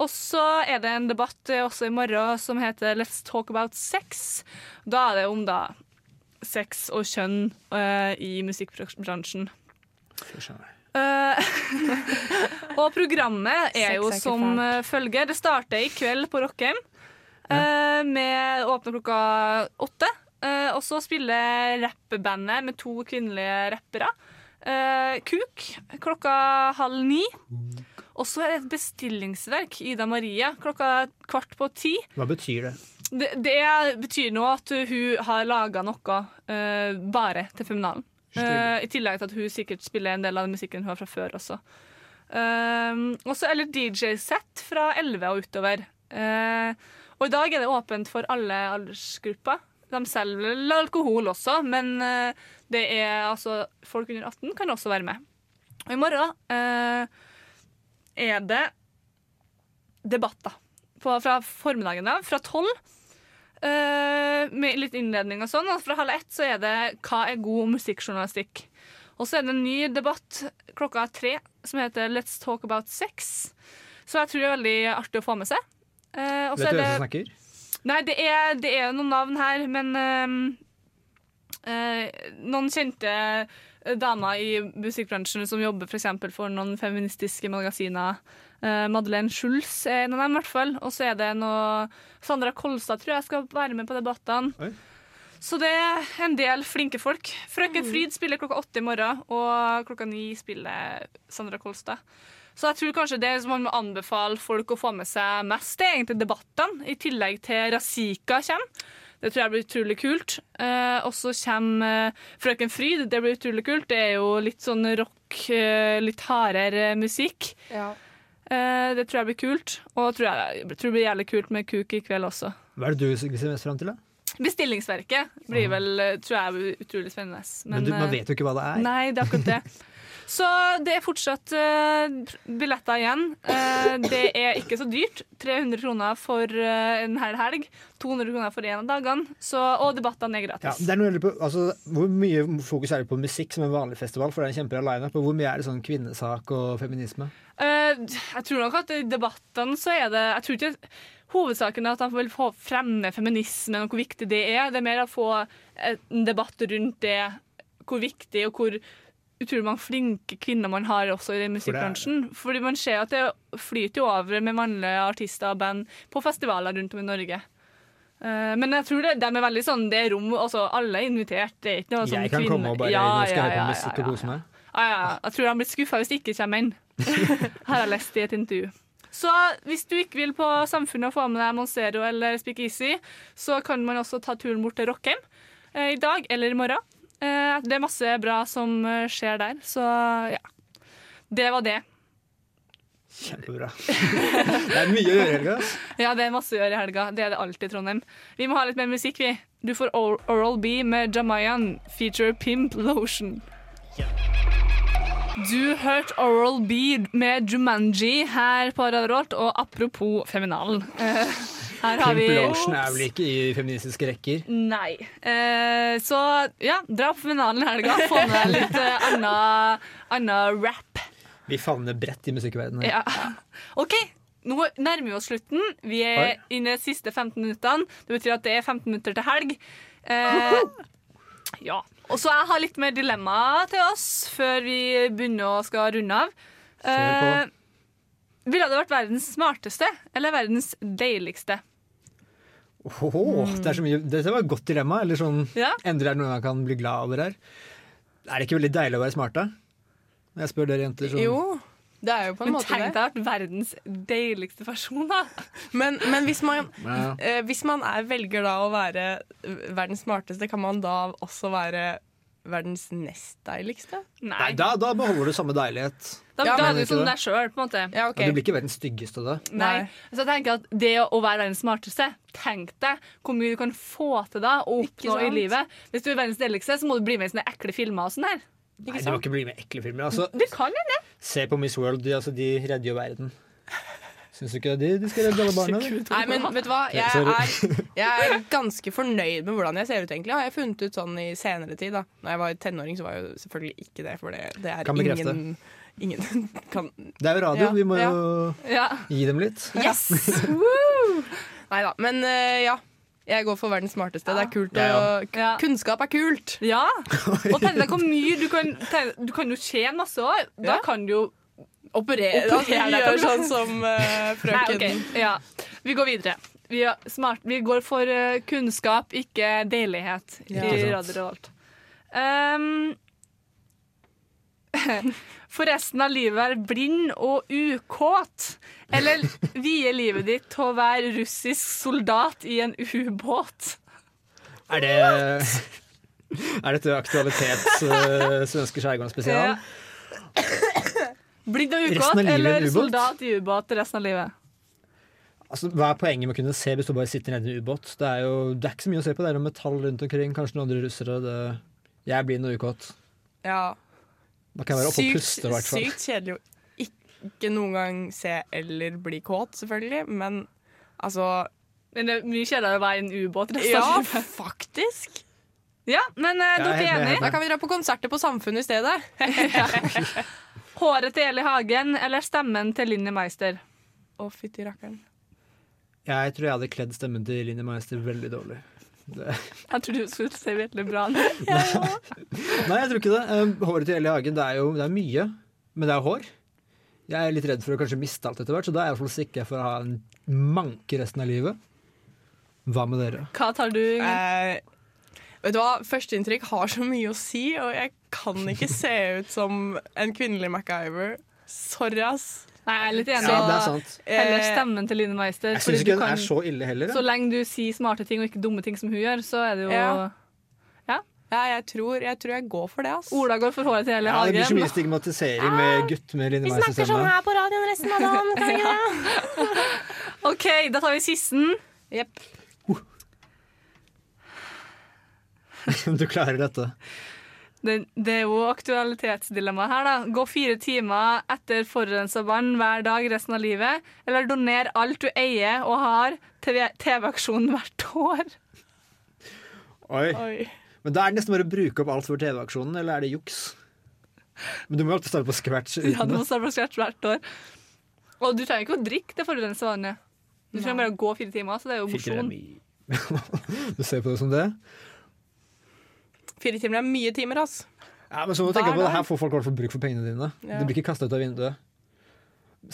Og så er det en debatt eh, også i morgen som heter Let's talk about sex. Da er det om da sex og kjønn uh, i musikkbransjen. Uh, (laughs) og programmet er jo Sex er som fælt. eh, følger. Det starter i kveld på Rockheim. Uh, med åpner klokka åtte. Uh, og så spiller rappbandet med to kvinnelige rappere. eh, Kuk klokka halv ni. Og så det et bestillingsverk, Ida Maria, klokka kvart på ti. Hva betyr det? Det, det betyr nå at hun har laga noe uh, bare til Feminalen. Uh, I tillegg til at hun sikkert spiller en del av den musikken hun har fra før også. Uh, og så er det DJ-sett fra 11 og utover. Uh, og i dag er det åpent for alle aldersgrupper. De selger alkohol også, men eh, det er altså folk under 18 kan også være med. Og i morgen eh, er det debatter på, fra formiddagen av, fra tolv. Uh, med litt innledning og sånn. Og fra halv ett så er det 'Hva er god musikkjournalistikk?' Og så er det en ny debatt klokka tre som heter 'Let's talk about sex'. Så jeg tror det er veldig artig å få med seg. Uh, Vet du hvem det- som snakker? Nei, det er, det er noen navn her, men uh, noen kjente damer i musikkbransjen som jobber for, for noen feministiske magasiner. Eh, Madeleine Schulz er en av dem, i hvert fall. Og så er det noe Sandra Kolstad tror jeg skal være med på debattene. Så det er en del flinke folk. Frøken Fryd spiller klokka åtte i morgen, og klokka ni spiller Sandra Kolstad. Så jeg tror kanskje det man må anbefale folk å få med seg mest, det er egentlig debattene, i tillegg til Razika kommer. Det tror jeg blir utrolig kult. Eh, og så kommer eh, Frøken Fryd. Det blir utrolig kult. Det er jo litt sånn rock, eh, litt hardere musikk. Eh, det tror jeg blir kult. Og tror jeg, jeg tror det blir jævlig kult med kuk i kveld også. Hva er det du ser mest fram til, da? Bestillingsverket blir vel, eh, tror jeg, blir utrolig spennende. Men, du, man vet jo ikke hva det er. Nei, det er akkurat det. (laughs) Så det er fortsatt eh, billetter igjen. Eh, det er ikke så dyrt. 300 kroner for eh, en hel helg. 200 kroner for en av dagene. Så, og debattene er Ja, gratis. det er på, altså, hvor mye fokus er det på musikk som en vanlig festival? For det er en kjempebra lineup. Hvor mye er det sånn kvinnesak og feminisme? Jeg tror nok at i debattene så er det Jeg tror ikke hovedsaken er at han vil få fremme feminismen og hvor viktig det er. Det er mer å få en debatt rundt det, hvor viktig og hvor utrolig mange flinke kvinner man har også i den musikkbransjen. Fordi man ser at det flyter jo over med mannlige artister og band på festivaler rundt om i Norge. Uh, men jeg tror det, de er veldig sånn, det er rom, altså alle er invitert. Det er ikke noe sånn Jeg kan kvinne- komme og bare Ja, nå skal jeg ja, høre på musikk og kose meg. ja, ja. Jeg tror han blir skuffa hvis det ikke kommer inn. (laughs) Har jeg lest i et intervju. Så hvis du ikke vil på Samfunnet og få med deg Monsero eller Speak Easy, så kan man også ta turen bort til Rockheim eh, i dag eller i morgen. Eh, det er masse bra som eh, skjer der, så ja. Det var det. Kjempebra. (laughs) det er mye å gjøre i helga. Ja, det er masse å gjøre i helga. Det er det alltid i Trondheim. Vi må ha litt mer musikk, vi. Du får Oral B med Jamayan, feature Pimp Lotion. Du hørte Oral B med Jumanji her på Radio Rolt, og apropos Feminalen. Her har vi Lotion er vel ikke i feministiske rekker? Nei. Eh, så ja, dra på finalen i helga. Få med litt eh, anna, rap. Vi favner bredt i musikkverdenen. Ja. OK, nå nærmer vi oss slutten. Vi er inne i de siste 15 minuttene. Det betyr at det er 15 minutter til helg. Eh, ja. Og så jeg har litt mer dilemma til oss før vi begynner å skal runde av. Eh, ville det vært verdens smarteste eller verdens deiligste? Åhå, det er så mye, Dette var et godt dilemma. Eller sånn, Ja. Endelig er det noe man kan bli glad over her. Er det ikke veldig deilig å være smart, da? Jeg spør dere jenter. Sånn. Jo, det er jo på en Men måte tenk det. deg å være verdens deiligste person, da. Men, men hvis, man, Ja. eh, hvis man er, velger da å være verdens smarteste, kan man da også være verdens nest deiligste? Nei, da, da beholder du samme deilighet. Da, Ja, da er du som deg sjøl, på en måte. Ja, okay. Du blir ikke verdens styggeste da. Nei. Så jeg tenker at det å være verdens smarteste, tenk deg hvor mye du kan få til da og oppnå i livet. Hvis du er verdens deiligste, så må du bli med i sånne ekle filmer og sånn her. Nei, du må ikke bli med i ekle filmer. Altså, du kan det se på Miss World, de, altså, de redder jo verden. Syns du ikke de, de skal redde alle barna? Nei, men vet du hva? Jeg er, jeg er ganske fornøyd med hvordan jeg ser ut, egentlig. Har jeg funnet ut sånn i senere tid. da Når jeg var tenåring, så var jeg jo selvfølgelig ikke det. For det, det er Kan ingen, ingen (laughs) kan Det er jo radio, Ja, vi må jo ja. gi dem litt. Yes! (laughs) Nei da. Men eh, ja. Jeg går for verdens smarteste. Det er kult. Ja, Og, Kunnskap er kult. Ja. (laughs) Og tenk deg hvor mye du kan Du kan jo tjene masse år. Da Ja. kan du jo Operere, Operere altså, gjør sånn (laughs) som uh, frøken. Nei, okay. ja. Vi går videre. Vi, er smart. vi går for uh, kunnskap, ikke deilighet Ja. i. Radio Revolt. Um, (laughs) for resten av livet være blind og ukåt? Eller vie livet ditt til å være russisk soldat i en ubåt? Er det Er dette aktualitets uh, svenske skjærgården spesial? Blind og Resten ukåt av livet i en eller soldat i ubåt resten av livet? Altså, hva er poenget med å kunne se hvis du bare sitter nede i en ubåt? Det er jo det er ikke så mye å se på. Det er noe metall rundt omkring, kanskje noen andre russere. Det... Jeg blir noe ukåt. Ja. Da kan jeg være oppe og puste, i hvert fall. sykt kjedelig å ikke noen gang se eller bli kåt, selvfølgelig. Men altså Men det er mye kjedeligere å være i en ubåt resten Ja, av livet. faktisk. Ja, men uh, er dere er enige? Da kan vi dra på konserter på Samfunnet i stedet. (laughs) (laughs) Håret til Eli Hagen eller stemmen til Linni Meister? Å, fytti rakkeren. Jeg tror jeg hadde kledd stemmen til Linni Meister veldig dårlig. Det... Jeg tror du skulle se veldig bra ut. (laughs) Nei, jeg tror ikke det. Um, håret til Eli Hagen det er jo det er mye, men det er hår. Jeg er litt redd for å kanskje miste alt etter hvert, så da er jeg iallfall sikker for å ha en manke resten av livet. Hva med dere? Hva tar du? Eh, vet du hva? Førsteinntrykk har så mye å si, og jeg kan ikke (laughs) se ut som en kvinnelig MacGyver. Sorry, ass. Nei, jeg er litt enig. Ja, det er sant. Heller Eh, stemmen til Line Meister. Jeg syns ikke du den kan- er så ille heller. Så lenge du sier smarte ting og ikke dumme ting som hun gjør, så er det jo Ja. Ja. Ja, jeg tror, jeg tror jeg går for det, ass. Ola går for håret til Eli Ja, det blir så mye stigmatisering med gutt med Line Meister-stemme. her på radioen resten av dagen, kan vi det? (laughs) OK, da tar vi sisten. Jepp. (laughs) du klarer dette. Det, det er jo aktualitetsdilemma her, da. Gå fire timer etter forurensa vann hver dag resten av livet, eller donere alt du eier og har til TV-aksjonen hvert år. Oi. Oi. Men da er det nesten bare å bruke opp alt for TV-aksjonen, eller er det juks? Men du må jo alltid starte på scratch Ja, du må starte på scratch hvert år. Og du trenger ikke å drikke det forurensa vannet. Du trenger bare å gå fire timer, så det er jo mosjon. (laughs) Du ser på det som det? Fire timer er mye timer, ass. Ja, men så må du tenke på det her får folk i hvert fall bruk for pengene dine. Ja. Det blir ikke kasta ut av vinduet.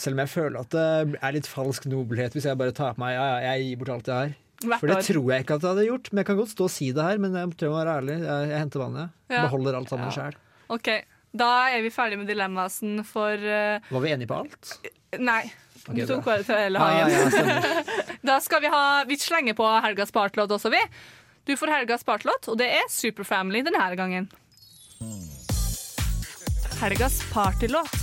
Selv om jeg føler at det er litt falsk nobelhet hvis jeg bare tar på meg ja, ja, jeg gir bort alt jeg har. Hvert For det år. tror jeg ikke at jeg hadde gjort. Men jeg kan godt stå og si det her, men jeg tror jeg må være ærlig. Jeg, jeg henter vannet. Ja. Beholder alt sammen sjøl. OK, da er vi ferdig med dilemmasen for uh... Var vi enige på alt? Nei. Okay, du tok bare til til hagen. Ah, ja, (laughs) da skal vi ha Vi slenger på helgas partylåt også, vi. Du får helgas partylåt, og det er Superfamily denne gangen. Helgas partylåt.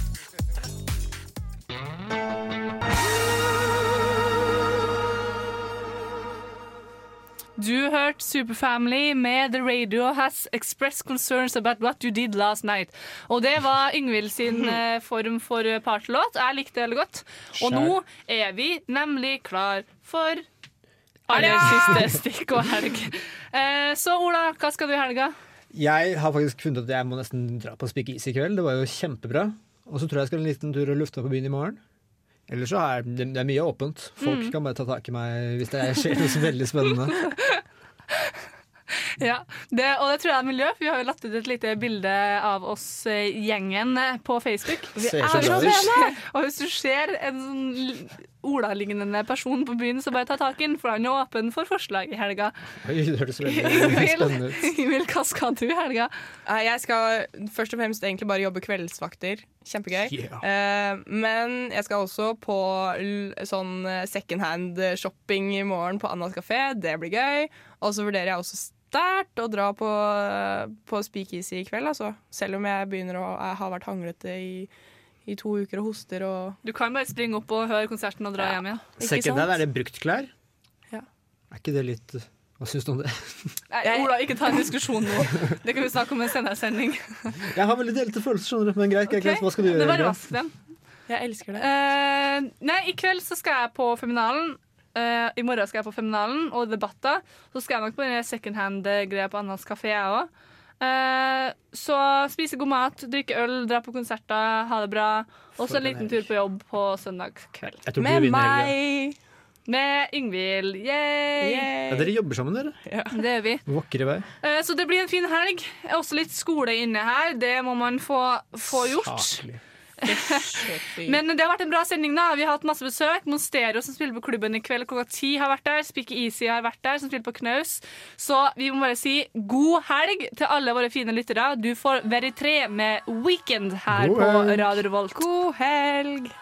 Du hørte Superfamily med The Radio Has Expressed Concerns About What You Did Last Night. Og det var Yngvild sin (laughs) eh, form for partylåt. Jeg likte det veldig godt. Og nå er vi nemlig klar for aller siste stikk og helg. Eh, så Ola, hva skal du i helga? Jeg har faktisk funnet at jeg må nesten dra på Speak Easy i kveld. Det var jo kjempebra. Og så tror jeg jeg skal en liten tur og lufte meg på byen i morgen. Ellers så er det, det er mye åpent. Folk Mm. kan bare ta tak i meg hvis det skjer noe så veldig spennende. (laughs) (laughs) Ja, det, Og det tror jeg er miljø, for vi har jo lagt ut et lite bilde av oss eh, gjengen eh, på Facebook. Vi er så pene! Og hvis du ser en sånn Ola-lignende person på byen, så bare ta tak i den, for han er åpen for forslag i helga. Oi, det høres veldig (laughs) spennende ut. Emil, hva skal du i helga? Jeg skal først og fremst egentlig bare jobbe kveldsvakter. Kjempegøy. Yeah. Eh, men jeg skal også på sånn eh, second hand shopping i morgen på Annas kafé. Det blir gøy. Og så vurderer jeg også sterkt å dra på, på Speakeasy i kveld, altså. Selv om jeg begynner å jeg har vært hanglete i, i to uker og hoster og Du kan bare springe opp og høre konserten og dra hjem igjen. Second hand, er det bruktklær? Ja. Er ikke det litt Hva syns du om det? Nei, Ola, ikke ta en diskusjon nå. Det kan vi snakke om i en senere sending. (laughs) Jeg har veldig delte følelser, skjønner du. Men greit, okay. greit. hva skal du gjøre? Det var raskt, den. Jeg elsker det. Uh, nei, i kveld så skal jeg på Feminalen. Eh, I morgen skal jeg på Feminalen og debatter. Så skal jeg nok på den second hand-greia på Annas kafé, jeg òg. så spise god mat, drikke øl, dra på konserter, ha det bra. Og så en liten tur på jobb på søndag kveld. Med meg! Med Yngvild. Yay! Ja, dere jobber sammen, dere. Det gjør vi. Vakre vei. Uh, Så det blir en fin helg. Også litt skole inne her. Det må man få, få gjort. Saklig. Men det har vært en bra sending. da Vi har hatt masse besøk. Monstero, som spiller på klubben i kveld klokka ti, har vært der. Spikke Easy har vært der, som spiller på knaus. Så vi må bare si god helg til alle våre fine lyttere. Du får Veritre med Weekend her God på. Radio Revolt. God helg!